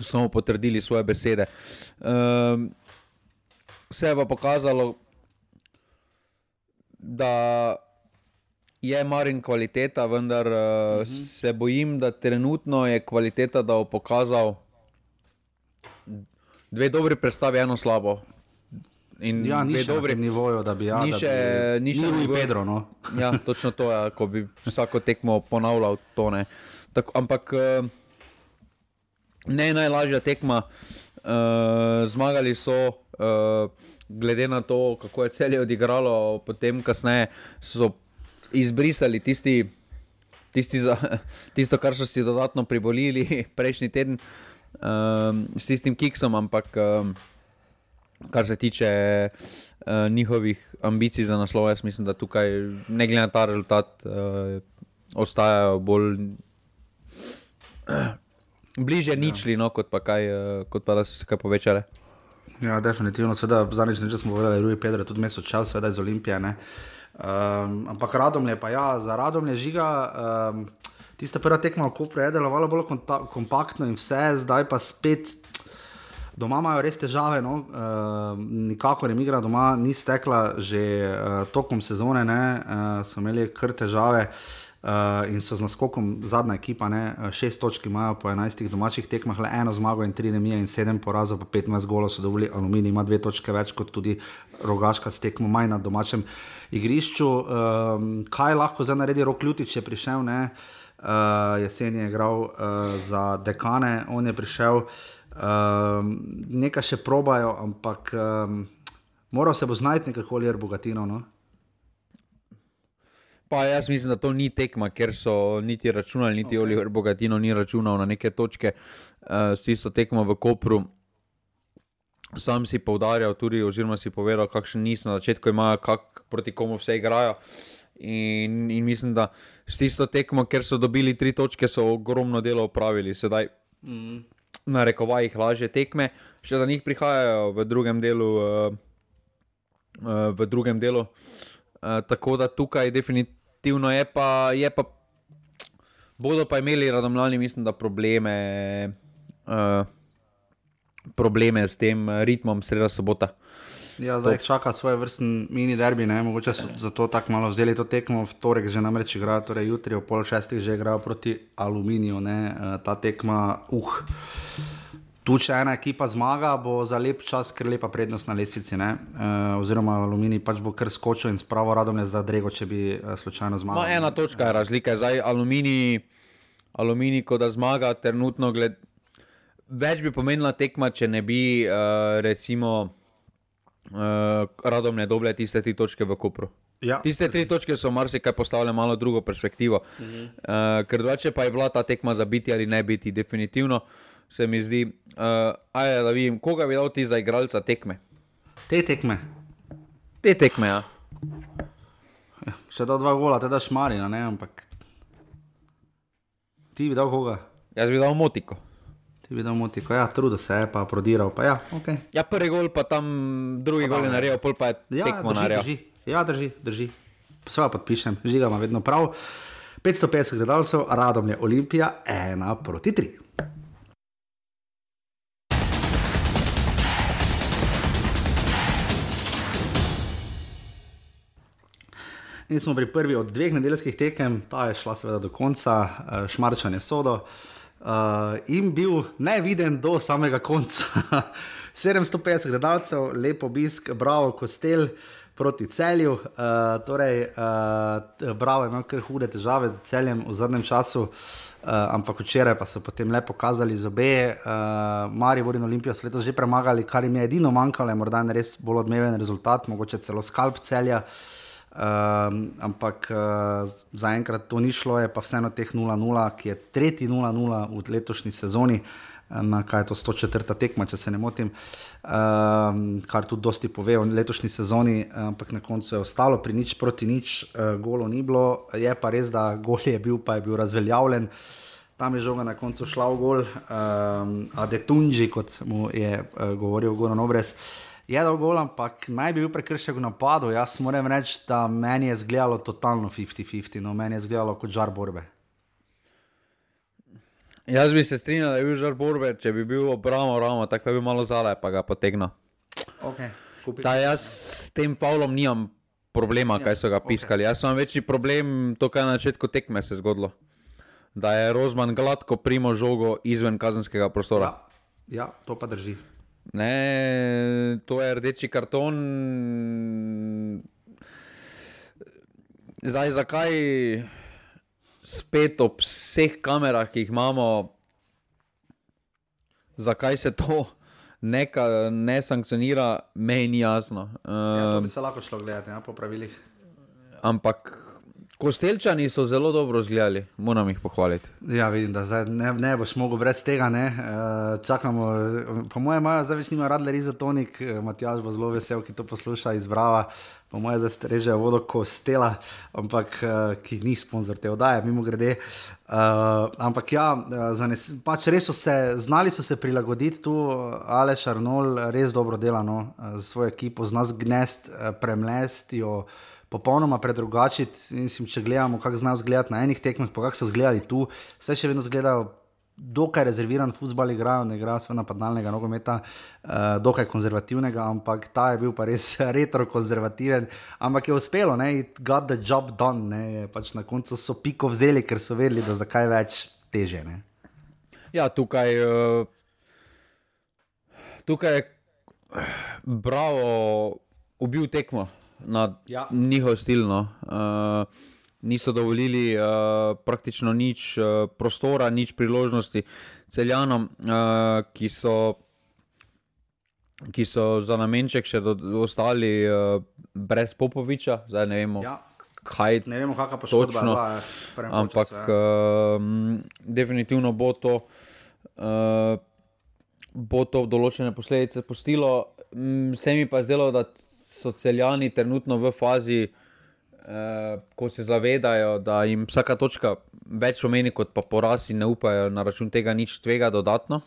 smo potrdili svoje besede. Uh, vse je pa pokazalo, da je marin kvaliteta, vendar uh, uh -huh. se bojim, da trenutno je kvaliteta, da bo pokazal dve dobri predstavi, eno slabo. In ja, ni dobro, nivojo, da bi ja, ni še ni še ni Pedro. No. ja, točno to je, ja, ko bi vsako tekmo ponavljal to. Tak, ampak uh, ne najlažja tekma, uh, zmagali so. Uh, Glede na to, kako je celje odigralo, potem kasneje so izbrisali tisti, tisti za, tisto, kar so si dodatno pribolili prejšnji teden um, s tistim kiksom, ampak um, kar se tiče uh, njihovih ambicij za naslov, jaz mislim, da tukaj, ne glede na ta rezultat, uh, ostajajo bolj. Uh, Bliže ja. ničli, no, kot, pa kaj, uh, kot pa da so se kaj povečale. Ja, definitivno. Zadnjič smo povedali, da je Pedro tudi mesec čas, seveda iz Olimpije. Uh, Um, ampak radom je pa ja, za radom je žiga. Um, Tista prva tekma v Kopru je delovala bolj kompaktno in vse, zdaj pa spet. Doma imajo res težave, no? uh, nikakor jim igra doma ni stekla, že uh, tokom sezone ne, uh, so imeli kar težave. Uh, uh, in so z naskokom zadnja ekipa, ne, eh, šest točk imajo po enajstih domačih tekmah, le eno zmago in tri nemije in sedem porazov, pa petnajst golov so dovolili, aluminij ima dve točke več kot tudi rogaška s tekmo manj na domačem igrišču. Um, kaj lahko zdaj naredi rok ljudi, če je prišel, ne, uh, jesen je igral uh, za dekane, on je prišel. Um, nekaj še probajo, ampak um, moral se bo znajti nekako ali je bogatino. No? Pa jaz mislim, da to ni tekma, ker so niti računali, niti okay. Oliver Bogatino ni računal na neke točke. Vsi uh, so tekmo v Kopru. Sam si poudarjal, tudi, oziroma si povedal, kakšen nisem na začetku, imajo, kak, proti komu vse igrajo. In, in mislim, da s tisto tekmo, ker so dobili tri točke, so ogromno delo opravili. Sedaj, mm. na rekovajih lažje tekme, še za njih prihajajo v drugem delu. Uh, V drugem delu. Uh, tako da tukaj definitivno je pa, je pa bodo pa imeli radomljani, mislim, da probleme, uh, probleme s tem ritmom sreda sobota. Ja, zdaj čaka svoj vrsten mini derbi, ne? mogoče so zato tako malo vzeli to tekmo, v torek že namreč igrajo, torej jutri ob pol šestih že igrajo proti aluminiju, ne? ta tekma, uh. Tu, če ena ekipa zmaga, bo za lep čas kar lepa prednost na lesici. E, oziroma, Alumini pač bo kar skočil in spravo radom je za Drego, če bi e, slučajno zmagal. No, ena točka je razlika. Zdaj, Alumini, Alumini, ko da zmaga, trenutno gled... več bi pomenila tekma, če ne bi, e, recimo, e, radom ne doble tiste tri točke v Kopru. Ja. Tiste tri točke so marsikaj postavile malo drugo perspektivo. Mhm. E, ker drugače pa je bila ta tekma za biti ali ne biti, definitivno se mi zdi, uh, ajde, da vidim, koga bi dal ti za igralca tekme. Te tekme. Te tekme, ja. ja še da dva gola, te daš marina, ne, ampak. Ti bi dal koga? Jaz bi dal motiko. Ti bi dal motiko, ja, trudil se je, pa prodiral, pa ja, ok. Ja, prvi gol, pa tam drugi pa gol je naredil, pol pa je ja, tekmo naredil. Drži. Ja, drži, drži. Sva podpišem, žiga ima vedno prav. 550 gledalcev, radom je Olimpija, ena proti tri. In smo pri prvi od dveh nedeljskih tekem, ta je šla seveda do konca, uh, šmarčanje sodo. Uh, in bil neviden do samega konca. 750 gledalcev, lepo obisk, bravo, kostel proti celju. Uh, torej, uh, bravo, imel kar hude težave z celjem v zadnjem času, uh, ampak včeraj pa so potem lepo pokazali zobe. Uh, Mari Borin Olimpijo so letos že premagali, kar jim je edino manjkalo, morda je res bolj odmeven rezultat, mogoče celo skalp celja. Uh, Um, ampak uh, zaenkrat to ni šlo, je pa vseeno teh 0-0, ki je tretji 0-0 v letošnji sezoni, na kaj je to 104. tekma, če se ne motim, um, kar tudi dosti pove o letošnji sezoni, ampak na koncu je ostalo pri nič proti nič, uh, golo ni bilo, je pa res, da gol je bil, pa je bil razveljavljen. Tam je žoga na koncu šla v gol, um, a detunži, kot mu je uh, govoril Goran Obres. Uh, je dal gol, ampak naj bi bil prekršek v napadu. Jaz moram reči, da meni je izgledalo totalno 50-50, no meni je izgledalo kot žar borbe. Jaz bi se strinjal, da je bil žar borbe, če bi bil obramo, ramo, tako bi bil malo zale, pa ga potegnil. Okay, jaz s tem Pavlom nimam problema, ja, kaj so ga piskali. Okay. Jaz imam večji problem, to, kar je na začetku tekme se zgodilo. Da je Rozman gladko primo žogo izven kazenskega prostora. Ja, ja to pa drži. Ne, to je rdeči karton. Zdaj, zakaj spet ob vseh kamerah, ki jih imamo, zakaj se to neka, ne sankcionira, meni ni jasno. Um, ja, to bi se lahko šlo gledati, ja, po pravilih. Ampak Kostelčani so zelo dobro zgledali, moram jih pohvaliti. Ja, vidim, da ne, ne boš mogel brez tega. Uh, čakamo, po mojem, imajo zdaj več nima radler izotonik, eh, Matjaž bo zelo vesel, ki to posluša izbrava. Po mojem, zdaj streže vodo kostela, ampak uh, ki ni sponzor te oddaje, mimo grede. Uh, ampak ja, zanes, pač res so se, znali so se prilagoditi tu, Aleš Arnold res dobro dela no, za svojo ekipo, z nas gnest, premlesti jo popolnoma predrugačiti. Če gledamo, kako znajo izgledati na enih tekmah, pa kako so izgledali tu, vse še vedno izgledajo. Dokaj rezerviran futbol igrajo, ne igrajo svojega napadalnega nogometa, uh, dokaj konzervativnega, ampak ta je bil pa res retro-konzervativen. Ampak je uspelo, ne, got the job done, ne, pač na koncu so piko vzeli, ker so vedeli, da zakaj več teže. Ne. Ja, tukaj, uh, tukaj je bravo, ubil tekmo na ja. njihov stil. No. Uh, niso dovolili uh, praktično nič uh, prostora, nič priložnosti celjanom, uh, ki, so, ki so za namenček še do, ostali uh, brez Popoviča. Zdaj ne vemo. Ja. Kaj, ne vemo, kako poškodba je bilo. Ampak uh, definitivno bo to, uh, bo to določene posledice postilo. Se mi pa je zdelo, da so celjani trenutno v fazi, eh, ko se zavedajo, da jim vsaka točka več pomeni kot pa poraz in ne upajo na račun tega nič tvega dodatno.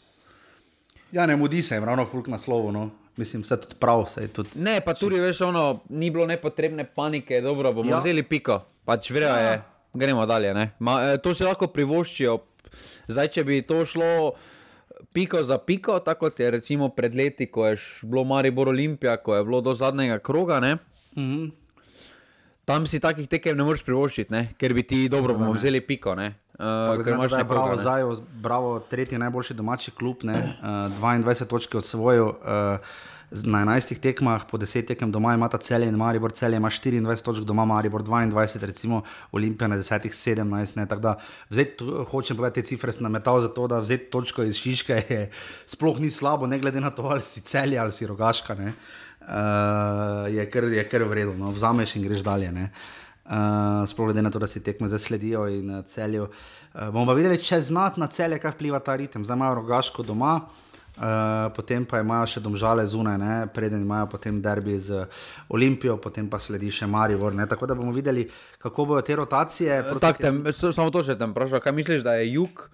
Ja, ne mudi se jim ravno fulk na slovo. No. Mislim, vse tudi prav. Tudi ne, pa tudi, veš, ono, ni bilo nepotrebne panike, dobro, bomo ja. vzeli piko. Pač vrejo ja. je, gremo dalje. Ma, eh, to se lahko privoščijo. Zdaj, če bi to šlo piko za piko, tako kot je recimo pred leti, ko je bilo Maribor Olimpija, ko je bilo do zadnjega kroga. Mm -hmm. Tam si takih tekem ne moreš privoščiti, ker bi ti dobro bomo vzeli piko. Ne? Uh, ker imaš nekaj bravo, zdaj, bravo, tretji najboljši domači klub, ne, uh, 22 točk od svojo. Uh, Na 11 tekmah, po 10 tekem doma ima ta celje in Maribor, celje ima 24 točk, doma Maribor 22, recimo Olimpija na 10, 17. Tako da vzeti, hočem povedati, te cifre sem nametal za to, da vzeti točko iz Šiške je sploh ni slabo, ne glede na to, ali si celje ali si rogaška. Uh, je, kar, je kar vredno, no? vzameš in greš dalje. Uh, sploh glede na to, da si tekme zdaj sledijo in uh, celijo. Uh, bomo pa videli, če znati na celje, kaj vpliva ta ritem. Zdaj imajo rogaško doma. Uh, potem pa imajo še domžale zunaj, ne? preden imajo potem derbi z Olimpijo, potem pa sledi še Marivor. Ne? Tako da bomo videli, kako bodo te rotacije. Tak, tem, samo to še tam vprašam, kaj misliš, da je jug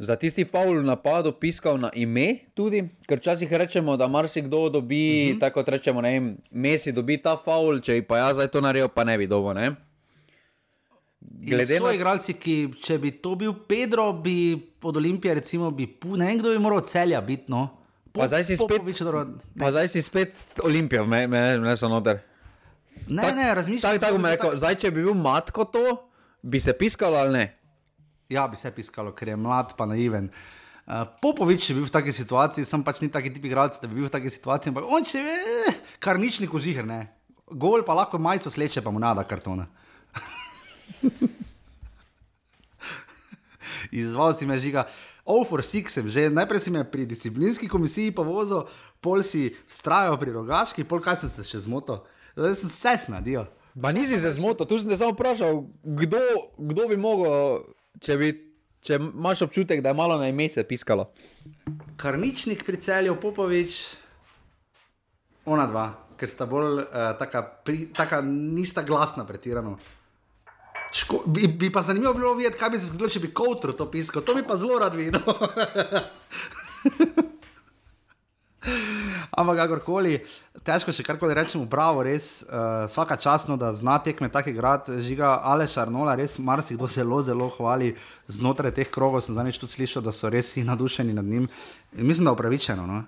za tisti faul napadu piskal na ime tudi, ker včasih rečemo, da marsikdo dobi, uh mhm. -huh. tako rečemo, ne vem, Messi dobi ta faul, če pa jaz zdaj to naredil, pa ne bi dobo, ne. Glede na to, igralci, ki če bi to bil Pedro, bi od Olimpije, recimo, bi ne vem, kdo bi moral celja biti. No. Po, pa zdaj si spet, pa zdaj si spet Olimpija, me, me, me so noter. Ne, tak, ne, razmišljam. Tako, tako me rekel, zdaj če bi bil matko to, bi se piskalo ali ne? Ja, bi se piskalo, ker je mlad, pa naiven. Uh, Popovič je bil v taki situaciji, sem pač ni taki tip igralec, da bi bil v taki situaciji, ampak on če ve, kar nič ni kozihr, ne. Gol pa lahko majico sleče, pa mu nada kartona. Izval si me žiga. Oh, for six sem že, najprej si me pri disciplinski komisiji pa vozil, pol si vztrajal pri rogaški, pol kaj sem se še zmotil. Zdaj sem se snadil. Pa nisi se zmotil, tu sem te samo vprašal, kdo, kdo bi mogel, če, bi, če imaš občutek, da je malo na ime se piskalo. Karničnik pri celju, Popovič, ona dva, ker sta bolj uh, taka, pri, taka nista glasna pretirano. Ško, bi, bi pa zanimivo bilo videti, kaj bi se zgodilo, če bi Kowtru to pisal. To bi pa zelo rad videl. Ampak, kakorkoli, težko še karkoli rečemo, bravo, res, uh, vsaka časno, da zna tekme tako igrati, žiga Aleš Arnola, res marsikdo zelo, zelo hvali znotraj teh krogov. Sem zadnjič tudi slišal, da so res vsi nadušeni nad njim. In mislim, da upravičeno. No?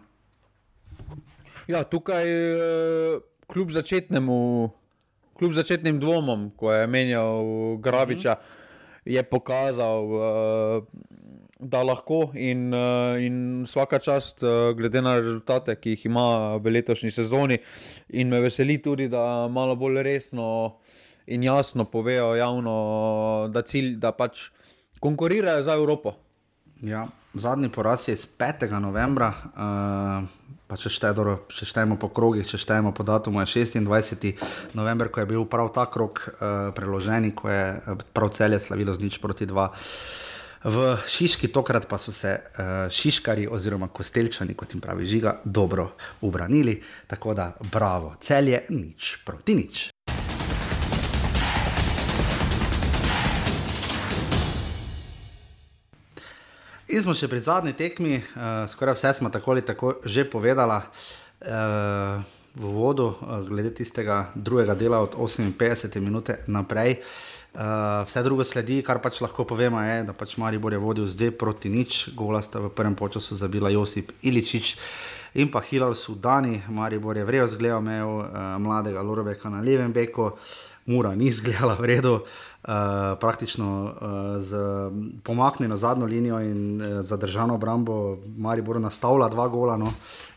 Ja, tukaj uh, kljub začetnemu kljub začetnim dvomom, ko je menjal Grabiča, je pokazal, uh, da lahko in, uh, in vsaka čast, uh, glede na rezultate, ki jih ima v letošnji sezoni. In me veseli tudi, da malo bolj resno in jasno povejo javno, da cilj, da pač konkurirajo za Evropo. Ja, zadnji poraz je iz 5. novembra. Uh pa če, štedoro, če štejemo po krogih, če štejemo po datumu, je 26. november, ko je bil prav ta krog uh, preložen, ko je eh, prav celje slavilo z nič proti dva. V Šiški tokrat pa so se uh, Šiškari oziroma Kostelčani, kot jim pravi žiga, dobro ubranili, tako da bravo, celje nič proti nič. In smo še pri zadnji tekmi, uh, skoraj vse smo tako ali tako že povedali uh, v vodu, uh, glede tistega drugega dela od 58 minut naprej. Uh, vse drugo sledi, kar pač lahko povemo, je, da pač Maribor je vodil zdaj proti nič, gola sta v prvem času zabila Josip Iličič in pa Hilal Sudani. Maribor je vrejo zgledal, imel uh, mladega Loroveka na levem beku, Mura ni zgledala v redu. Uh, uh, praktično uh, z pomaknjeno zadnjo linijo in uh, zadržano obrambo, Maribor nastavlja dva gola no,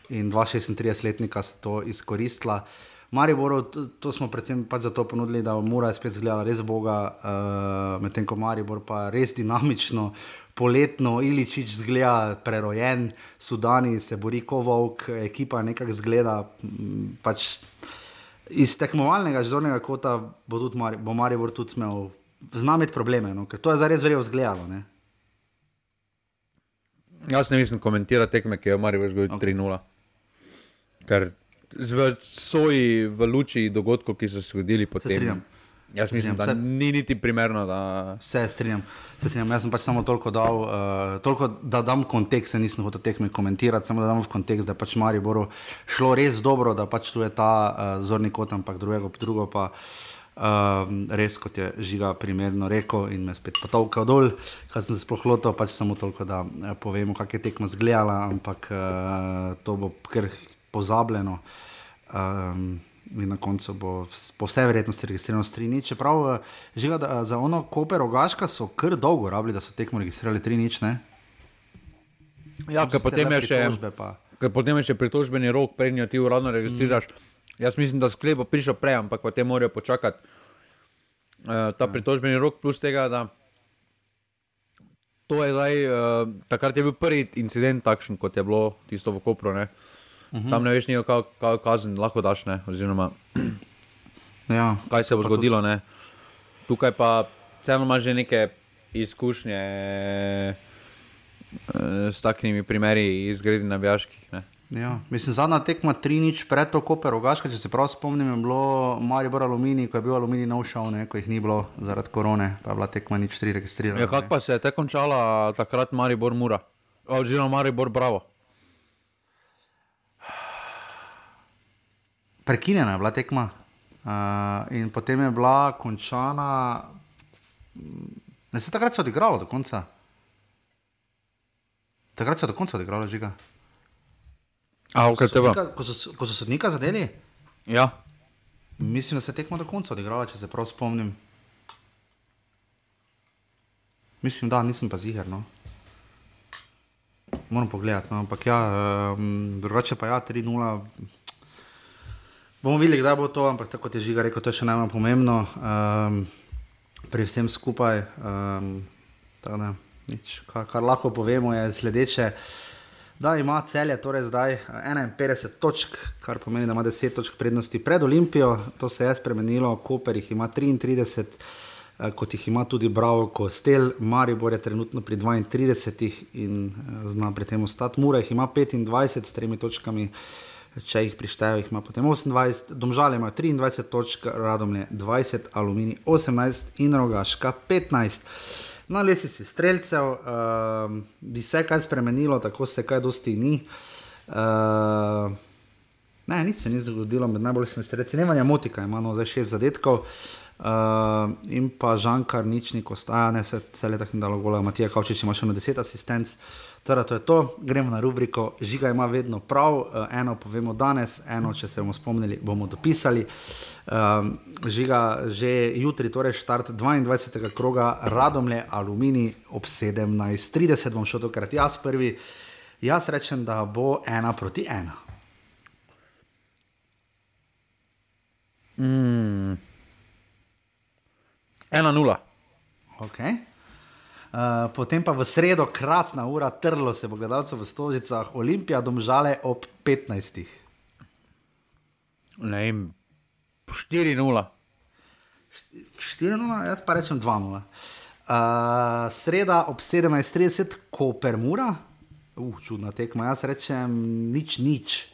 in 36-letnika sta to izkoristila. Mariboru, to, to smo predvsem pač zato ponudili, da mora spet zgledati res Boga, uh, medtem ko Maribor pa res dinamično, poletno, iličič zgleda prerojen, Sudani se bori kot volk, ekipa nekako zgleda. Pač, iz tekmovalnega zornega kota bo tudi Mari, bo Maribor tudi imel znameti probleme, no? ker to je zares verjetno zgledalo. Ne? Jaz ne mislim komentirati tekme, ki je Maribor zgodil okay. 3-0. Ker v svoji v luči dogodkov, ki so se zgodili potem. Jaz mislim, da ni niti primerno. Da... Se strinjam. Se strinjam. Jaz sem pač samo toliko dal, uh, toliko, da dam kontekst, nisem hotel tekme komentirati, samo da dam v kontekst, da je pač Mariboru šlo res dobro, da pač tu je ta uh, zorni kot, ampak drugega, drugo pa. Uh, res, kot je žiga primerno rekel, in me spet potovka dol, kar sem se sploh lotil, pač samo toliko, da povemo, kako je tekmo zgledala, ampak uh, to bo kar pozabljeno. Um, in na koncu bo po vsej verjetnosti registrirano tri nič. Čeprav eh, žiga, da, za ono koper rogaška so kar dolgo rabili, da so tekmo registrirali tri nič. Ne? Ja, ker potem, potem je še pritožbeni rok, prednjo ti uradno registriraš. Mm. Jaz mislim, da sklep bo prišel prej, ampak potem morajo počakati uh, ta ja. pritožbeni rok, plus tega, da to je zdaj, uh, takrat je bil prvi incident takšen, kot je bilo tisto v Kopru. Uh, -huh. tam ne veš, kako ka, kazen lahko daš. Ne, oziroma, ja, kaj se bo zgodilo. Ne. Tukaj pa vseeno imaš že neke izkušnje e, s takimi primeri iz gredi navijaških. Ja, mislim, zadnja tekma 3-0 pred to koper rogaška, če se prav spomnim, je bilo Maribor Alumini, ko je bil Alumini nov ne, ko jih ni bilo zaradi korone, pa je bila tekma nič 3 registrirana. Ja, kako pa se je te končala takrat Maribor Mura, oziroma Maribor Bravo? Prekinjena je bila tekma. Uh, in potem je bila končana, ne se takrat so odigrali do konca. Takrat so do konca odigrali žiga. A, okay, ko, so ko, so, ko so sodnika zadeli? Ja. Mislim, da se je tekmo do konca odigrala, če se prav spomnim. Mislim, da nisem pa ziger. No. Moram pogledati, no. ampak ja, um, drugače pa ja, 3-0. Bomo videli, kdaj bo to, ampak tako je že rekel, to je še najmanj pomembno um, pri vsem skupaj. Um, da, nič, kar, kar lahko povemo, je sledeče. Da ima celje, torej zdaj 51 točk, kar pomeni, da ima 10 točk prednosti pred Olimpijo. To se je spremenilo, Koper jih ima 33, eh, kot jih ima tudi Bravo, Kostel, Maribor je trenutno pri 32 in eh, zna pri tem ostati. Mura jih ima 25 s tremi točkami če jih prištejejo, ima potem 28, domžale ima 23 točk, radomlje 20, aluminij 18 in rogaška 15. Na lesici streljcev uh, bi se kaj spremenilo, tako se kaj dosti ni. Uh, ne, nič se ni zgodilo med najboljšimi streljci. Nemanja motika, ima no zdaj šest zadetkov. Uh, in pa žankar nič ni kostaja, ne se cele tako ni dalo gola, Matija Kavčič ima še na deset asistenc. Torej, to je to, gremo na rubriko. Žiga ima vedno prav, eh, eno povemo danes, eno, če se bomo spomnili, bomo dopisali. Um, žiga že jutri, torej štart 22. kroga, radomlje, aluminij ob 17:30, bom šel tokrat jaz prvi. Jaz rečem, da bo ena proti ena. Mm. Ena nula. Okay. Eh, potem pa v sredo, krasna ura, trlo se bo gledalcev v Stožicah, Olimpija, domžale ob 15. Ne vem, 4-0. 4-0, jaz pa rečem 2-0. Uh, eh, sreda ob 17:30, Koper Mura, uh, čudna tekma, jaz rečem nič, nič.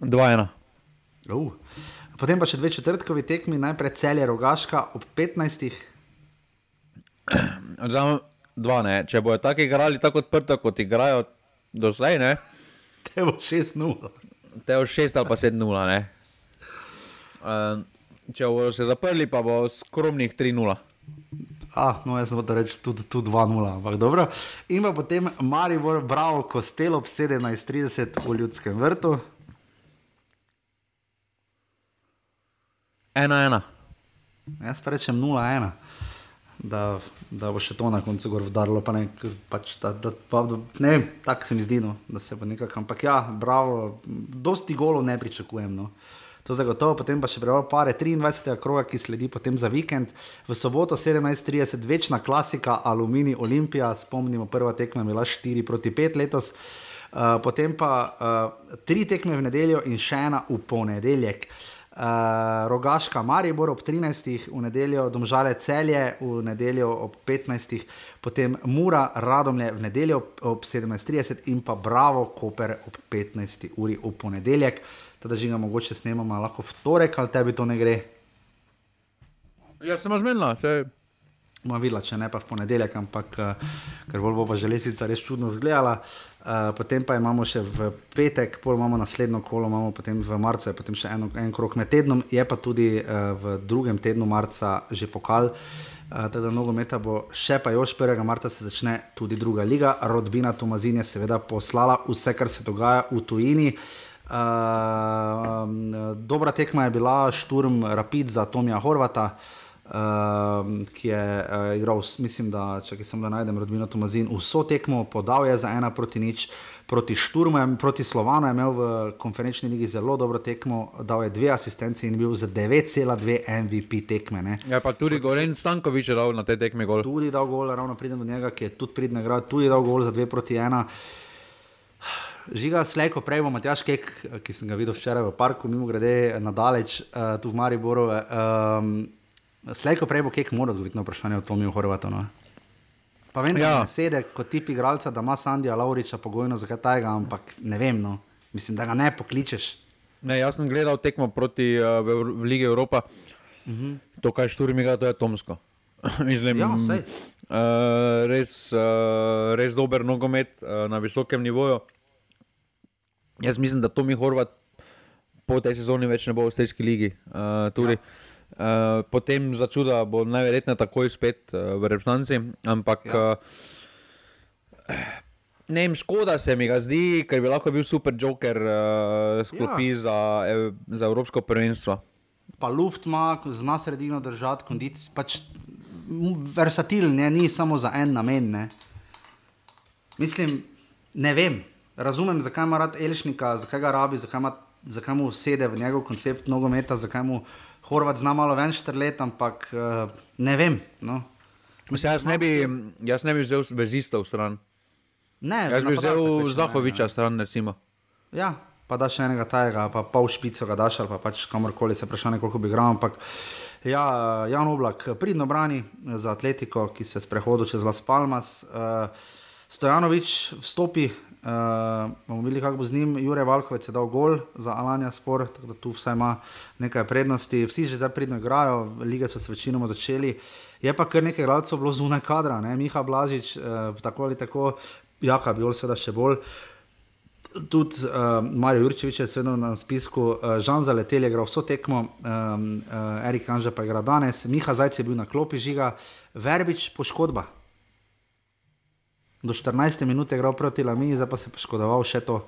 2-1. Uh. Potem pa še dve četrtkovi tekmi, najprej celje rogaška ob 15. Zdaj, dva, ne. Če bojo tako igrali, tako odprto, kot igrajo do zdaj, ne. Te bo 6-0. Te bo 6 ali pa 7-0. Uh, če bojo se zaprli, pa bo skromnih 3-0. Ah, no, jaz sem hotel reči tudi, tudi 2-0, ampak dobro. In pa potem Maribor, bravo, kostel ob 17:30 v ljudskem vrtu. 1-1. Jaz pa rečem 0-1 da, da bo še to na koncu gor vdarilo. Pa ne, pač, da, da, pa, ne vem, tako se mi zdi, no, da se bo nekako. Ampak ja, bravo, dosti golo ne pričakujem. No. To zagotovo, potem pa še preveč pare 23. kroga, ki sledi potem za vikend. V soboto 17:30 večna klasika, Aluminij Olimpija, spomnimo, prva tekma je bila 4 proti 5 letos. Uh, potem pa uh, tri tekme v nedeljo in še ena v ponedeljek. Uh, uh, Rogaška, Maribor ob 13. v nedeljo, Domžale celje v nedeljo ob 15. potem Mura, Radomlje v nedeljo ob 17.30 in pa Bravo, Koper ob 15. uri v ponedeljek. Teda že ga mogoče snemamo lahko v torek, ali tebi to ne gre. Ja, sem zmenila, se bomo videli, če ne pa v ponedeljek, ampak uh, ker bolj bo pa železnica res čudno izgledala. Uh, potem pa imamo še v petek, pol imamo naslednjo kolo, imamo potem v marcu, je potem še eno, en krok med tednom, je pa tudi uh, v drugem tednu marca že pokal. Uh, teda nogometa bo še pa još 1. marca se začne tudi druga liga. Rodbina Tomazin je seveda poslala vse, kar se dogaja v tujini. Uh, dobra tekma je bila šturm Rapid za Tomija Horvata. Uh, uh, ki je uh, igral, mislim, da če sem ga najdem, Rodmino Tomazin, vso tekmo podal je za ena proti nič. Proti Šturmu, proti Slovanu je imel v konferenčni ligi zelo dobro tekmo, dal je dve asistenci in bil za 9,2 MVP tekme. Ne. Ja, pa tudi Goren Stankovič je dal na te tekme gol. Tudi dal gol, ravno pridem do njega, ki je tudi pridne igral, tudi dal gol za 2 proti 1. Žiga, slejko prej bo Matjaš Kek, ki sem ga videl včeraj v parku, mimo grede nadaleč, uh, tu v Mariboru. Um, Slejko prej bo kek moral odgovoriti na vprašanje o Tomiju Horvatu. No? Pa vem, da ja. sedi kot tip igralca, da ima Sandija Lauriča pogojno za kaj tajega, ampak ne vem, no. mislim, da ga ne pokličeš. Ne, jaz sem gledal tekmo proti uh, v, Ligi Evropa, uh mhm. -huh. to, kaj šturi mi ga, to je Tomsko. mislim, ja, uh, res, uh, res dober nogomet uh, na visokem nivoju. Jaz mislim, da Tomi Horvat po tej sezoni več ne bo v Stejski ligi. Uh, ja. Uh, potem za čuda bo najverjetneje takoj spet uh, v reprezentanci. Ampak ja. uh, ne vem, škoda se mi ga zdi, ker bi lahko bil super joker uh, sklopi ja. za, ev, za Evropsko prvenstvo. Pa Luft ima, zna sredino držati, kondici, pač versatilen, ni samo za en namen. Ne. Mislim, ne vem, razumem, zakaj ima rad Elšnika, zakaj ga rabi, zakaj, ima, zakaj mu sede v njegov koncept nogometa, zakaj mu. Horvat zna malo več let, ampak uh, ne vem. No. Mislim, jaz, ne bi, jaz ne bi vzel vezistov stran. Ne, jaz bi vzel Zahoviča stran, recimo. Ja, pa da še enega tajega, pa pol špico ga daš ali pa pač kamorkoli se vprašanje, koliko bi igral. Ampak ja, Jan Oblak pridno brani za Atletiko, ki se sprehodu čez Las Palmas. Uh, Stojanovič vstopi Uh, bomo videli, kako bo z njim. Jurek Valkovec je dal gol za Alanja Spor, tako da tu vsaj ima nekaj prednosti. Vsi že zdaj pridno igrajo, lige so se večinoma začeli. Je pa kar nekaj gradcev bilo zunaj kadra, ne? Miha Blažič, uh, tako ali tako, Jaka Biol, seveda še bolj. Tudi uh, Marijo Jurčevič je sedel na spisku, uh, Žan Zaletel je igral vso tekmo, um, uh, Erik Anža pa je igral danes, Miha Zajc je bil na klopi žiga, Verbič poškodba do 14 minut je igral proti Lami, zdaj pa se je poškodoval še to.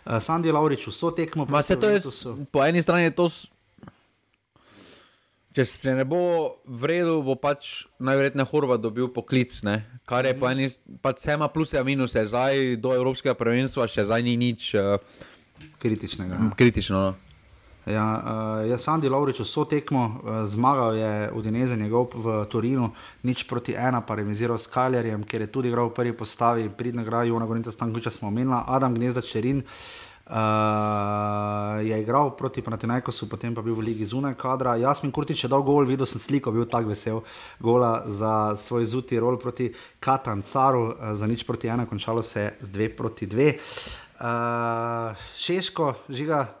Uh, Sandy Laurič, vso tekmo. Je, po eni strani je to. Če se ne bo vredil, bo pač najverjetneje Horvat dobil poklic, ne? kar je mm. po eni strani, pač vse ima plus in minus, zdaj do Evropskega prvenstva še zdaj ni nič uh, kritičnega. Kritično. No. Ja, uh, jaz sem Andi Lovrič, vso tekmo, uh, zmagal je Udineze njegov v Torinu, nič proti ena, pa remiziral s Kaljarjem, ker je tudi igral v prvi postavi, pridna igra, Jona Gorinca Stankoviča smo omenili, Adam Gnezda Čerin. Uh, je igral proti Panatinajkosu, potem pa bil v Ligi zunaj kadra. Jasmin Kurtič je dal gol, videl sem sliko, bil tak vesel gola za svoj zuti rol proti Katancaru, uh, za nič proti ena, končalo se je z dve proti dve. Uh, Šeško, žiga,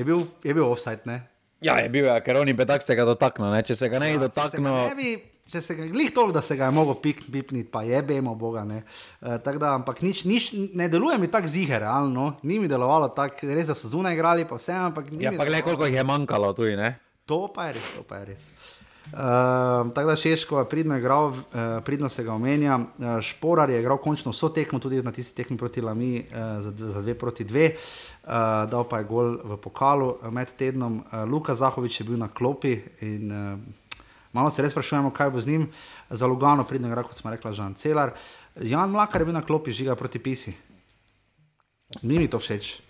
Je bil, je bil offside, ne? Ja, je bil, ja, ker oni petak se ga dotaknil, če se ga ne bi ja, dotaknil. Če se ga glih toliko, da se ga je mogel pipniti, pa je bemo, boga. E, da, ampak nič, nič, ne deluje mi tako ziger, realno. Ni mi delovalo tako, res da so zunaj igrali, pa vse. Ampak ja, pa gled, koliko jih je manjkalo tu, ne? To pa je res, to pa je res. Uh, tako da Šeško je pridno igral, uh, pridno se ga omenja. Uh, Šporar je igral končno vso tekmo, tudi na tisti tekmi proti Lami, uh, za, dve, za dve proti dve, uh, dal pa je gol v pokalu med tednom. Uh, Luka Zahovič je bil na klopi in uh, malo se res sprašujemo, kaj bo z njim. Za Lugano pridno igral, kot smo rekli, Žan Celar. Jan Mlakar je bil na klopi, žiga proti Pisi. Ni mi to všeč.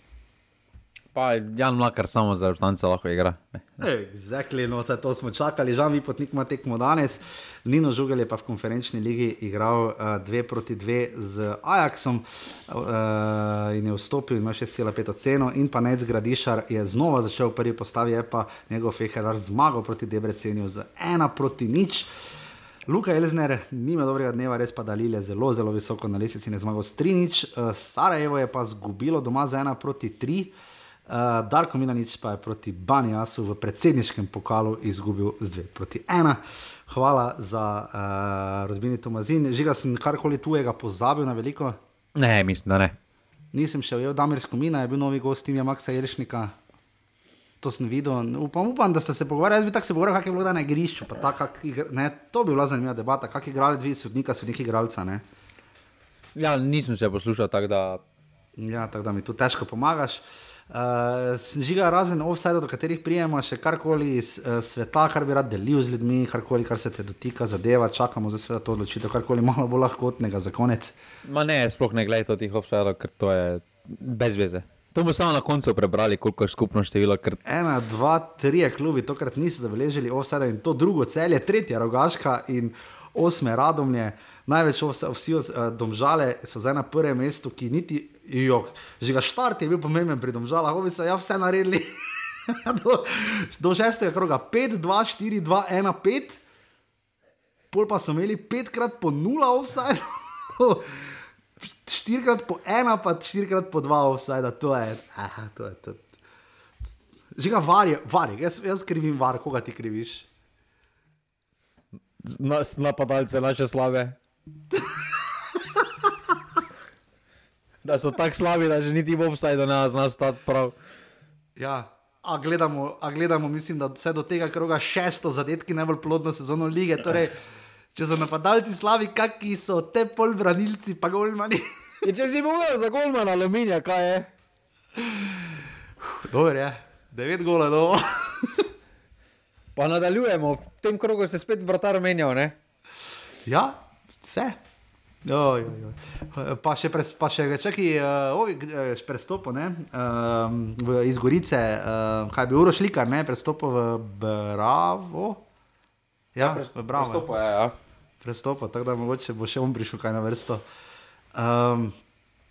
Pa Jan Mlakar samo za vrtance lahko igra. Exactly, no, to smo čakali, žal mi potnik ima tekmo danes. Nino Žugel je pa v konferenčni ligi igral uh, dve proti dve z Ajaxom uh, in je vstopil, ima 6,5 oceno. In pa Nec Gradišar je znova začel v prvi postavi, je pa njegov Feherar zmagal proti Debrecenju z ena proti nič. Luka Elzner nima dobrega dneva, res pa Dalil je zelo, zelo visoko na lesnici in je zmagal s 3-0. Uh, Sarajevo je pa zgubilo doma z 1 proti 3. Uh, Darko Milanič pa je proti Banjasu v predsedniškem pokalu izgubil z 2 proti 1. Hvala za uh, rodbini Tomazin. Žiga sem karkoli tujega pozabil na veliko. Ne, mislim, da ne. Nisem še ujel Damir Skomina, je bil novi gost Timja Maksa Jelšnika. To sem videl, upam, upam da ste se pogovarjali, jaz bi tako se pogovarjal, kak je bilo da na igrišču. Tak, kak, ne, to bi bila zanimiva debata, kak je igral dve sodnika, sodnik igralca. Ne? Ja, nisem se poslušal tako, da. Ja, tako da mi tu težko pomagaš. Uh, žiga razen offside, do katerih prijemo še karkoli iz uh, sveta, kar bi rad delil z ljudmi, karkoli, kar se te dotika, zadeva, čakamo za sveda to odločitev, karkoli malo bolj lahkotnega za konec. Ma ne, sploh ne gledaj teh offside, ker to je brez veze. To bomo samo na koncu prebrali, koliko je skupno število. Ker... Ena, dva, tri klubi tokrat niso zabeležili offside in to drugo celje, tretje rogaška in osme radomlje. Največ vsi uh, domžale so zdaj na prvem mestu, ki niti Jo, že ga štart je bil pomemben pri domžalah, ovi so ja vse naredili. do, do šestega kroga, 5, 2, 4, 2, 1, 5, pol pa so imeli petkrat po 0 offside, štirikrat po 1, pa štirikrat po 2 offside, to je. Aha, to je to. Že ga varje, varje, jaz, jaz krivim var, koga ti kriviš. Nas napadalce naše slave. da so tako slabi, da že niti v offsajdu ne znaš stati prav. Ja. A gledamo, a gledamo, mislim, da vse do tega kroga šesto zadetki najbolj plodno sezono lige. Torej, če so napadalci slavi, kakšni so te polbranilci, pa golmani. Je, če si bil za golman aluminija, kaj je? Dobro je, devet gola do. pa nadaljujemo, v tem krogu se spet vratar menjal, ne? Ja, vse. Oj, oj, oj. Pa še, pres, pa še čakaj, uh, prestopo ne, uh, iz Gorice, uh, kaj bi uro šlikar, ne, prestopo v Bravo. Ja, ja prestopo, Bravo. Prestopo je, ja. Prestopo, tako da mogoče bo še on prišel kaj na vrsto. Um,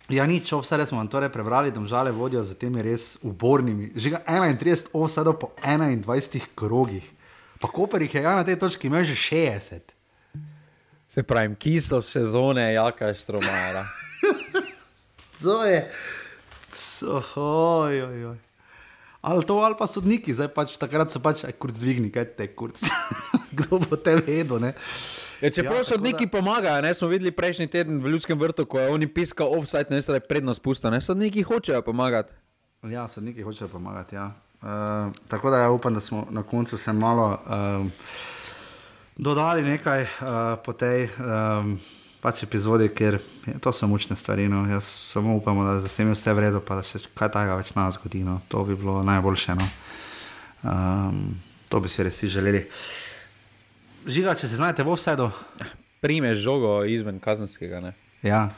ja, nič, vse smo vam torej prebrali, domžale vodijo za temi res ubornimi. Že 31 ovsedov po 21 krogih. Pa Koper jih je ja, na tej točki imel že 60. Se pravi, ki so sezone, jaka je štromara. to je, oj, oj, oj. Ali to ali pa sodniki, zdaj pač takrat so pač, kurc zvigni, kaj te kurc. Kdo bo te vedel, ne? Ja, čeprav ja, sodniki da... pomagajo, ne smo videli prejšnji teden v ljudskem vrtu, ko je oni piskal offside, ne so da je prednost pusta, ne sodniki hočejo pomagati. Ja, sodniki hočejo pomagati, ja. Uh, tako da ja upam, da smo na koncu se malo. Uh, dodali nekaj uh, po tej um, pač epizodi, ker je, to so mučne stvari. No. Jaz samo upam, da se s tem vse vredo, pa da se kaj takega več na zgodi. No. To bi bilo najboljše. No. Um, to bi si res želeli. Žiga, če se znajdete v vsedu. Primeš žogo izven kazenskega. Ne? Ja.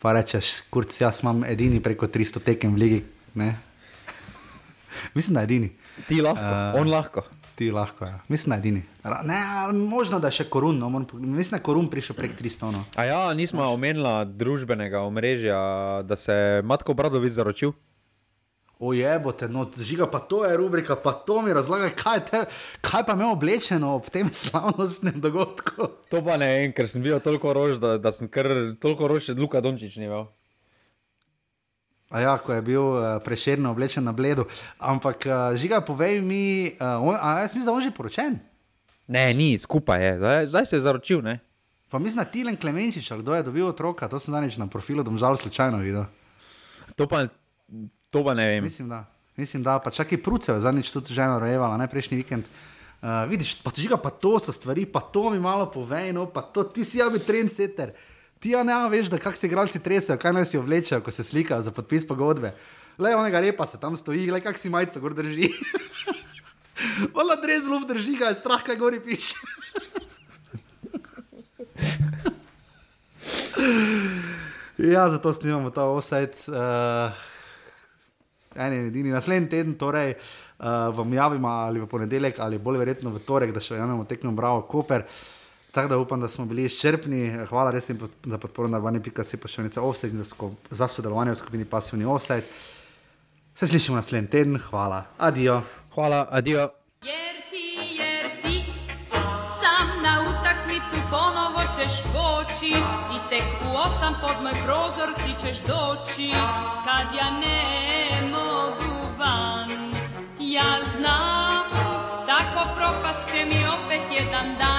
Pa rečeš, kurc, jaz imam edini preko 300 tekem v ligi. Mislim, da je edini. Ti lahko, uh, on lahko ti lahko. Ja. Mislim, da je edini. Ne, možno da je še korun, no, mislim, da je korun prišel prek 300. No. A ja, nismo omenili družbenega omrežja, da se je Matko Bradovic zaročil. Ojebote, no, žiga pa to je rubrika, pa to mi razlaga, kaj, te, kaj pa me oblečeno ob tem slavnostnem dogodku. To pa ne vem, ker sem bil toliko rož, da, da sem kar toliko rož, da Luka Dončič ni imel. A ja, ko je bil uh, preširno oblečen na bledu. Ampak, uh, žiga, povej mi, uh, on, a jaz mislim, da je on že poročen. Ne, ni, skupaj je, zdaj, zdaj se je zaročil. Ne? Pa mislim, da Tilen Klemenčič, kdo je dobil otroka, to sem zadnjič na profilu, da bom žal slučajno videl. To pa, to pa ne vem. Mislim, da, mislim, da pa čakaj pruce, zadnjič tudi ženo rojevala, ne prejšnji vikend. Uh, vidiš, pa žiga, pa to so stvari, pa to mi malo povej, no, pa to ti si ja bi trendsetter ti ja ne veš, da kak se igralci tresajo, kaj naj si ovlečejo, ko se slikajo za podpis pogodbe. Le onega repa se tam stoji, le kak si majica gor drži. Vola drez luft drži, ga je strah, kaj gori piše. ja, zato snimamo ta offset. Uh, en in edini naslednji teden, torej uh, vam javimo ali v ponedeljek ali bolj verjetno v torek, da še eno tekmo Bravo Koper. Uh, Tako da upam, da smo bili izčrpni. Hvala res pod, za podporo na vani.si pa še nekaj offset in za, za sodelovanje v skupini Pasivni offset. Se slišimo naslednji teden, hvala, adijo. Hvala, adijo. Jer ti, jer ti, sam na utakmicu ponovo ćeš poći i tek u osam pod moj prozor ti ćeš doći kad ja ne mogu van. Ja znam, tako propast će mi opet jedan dan.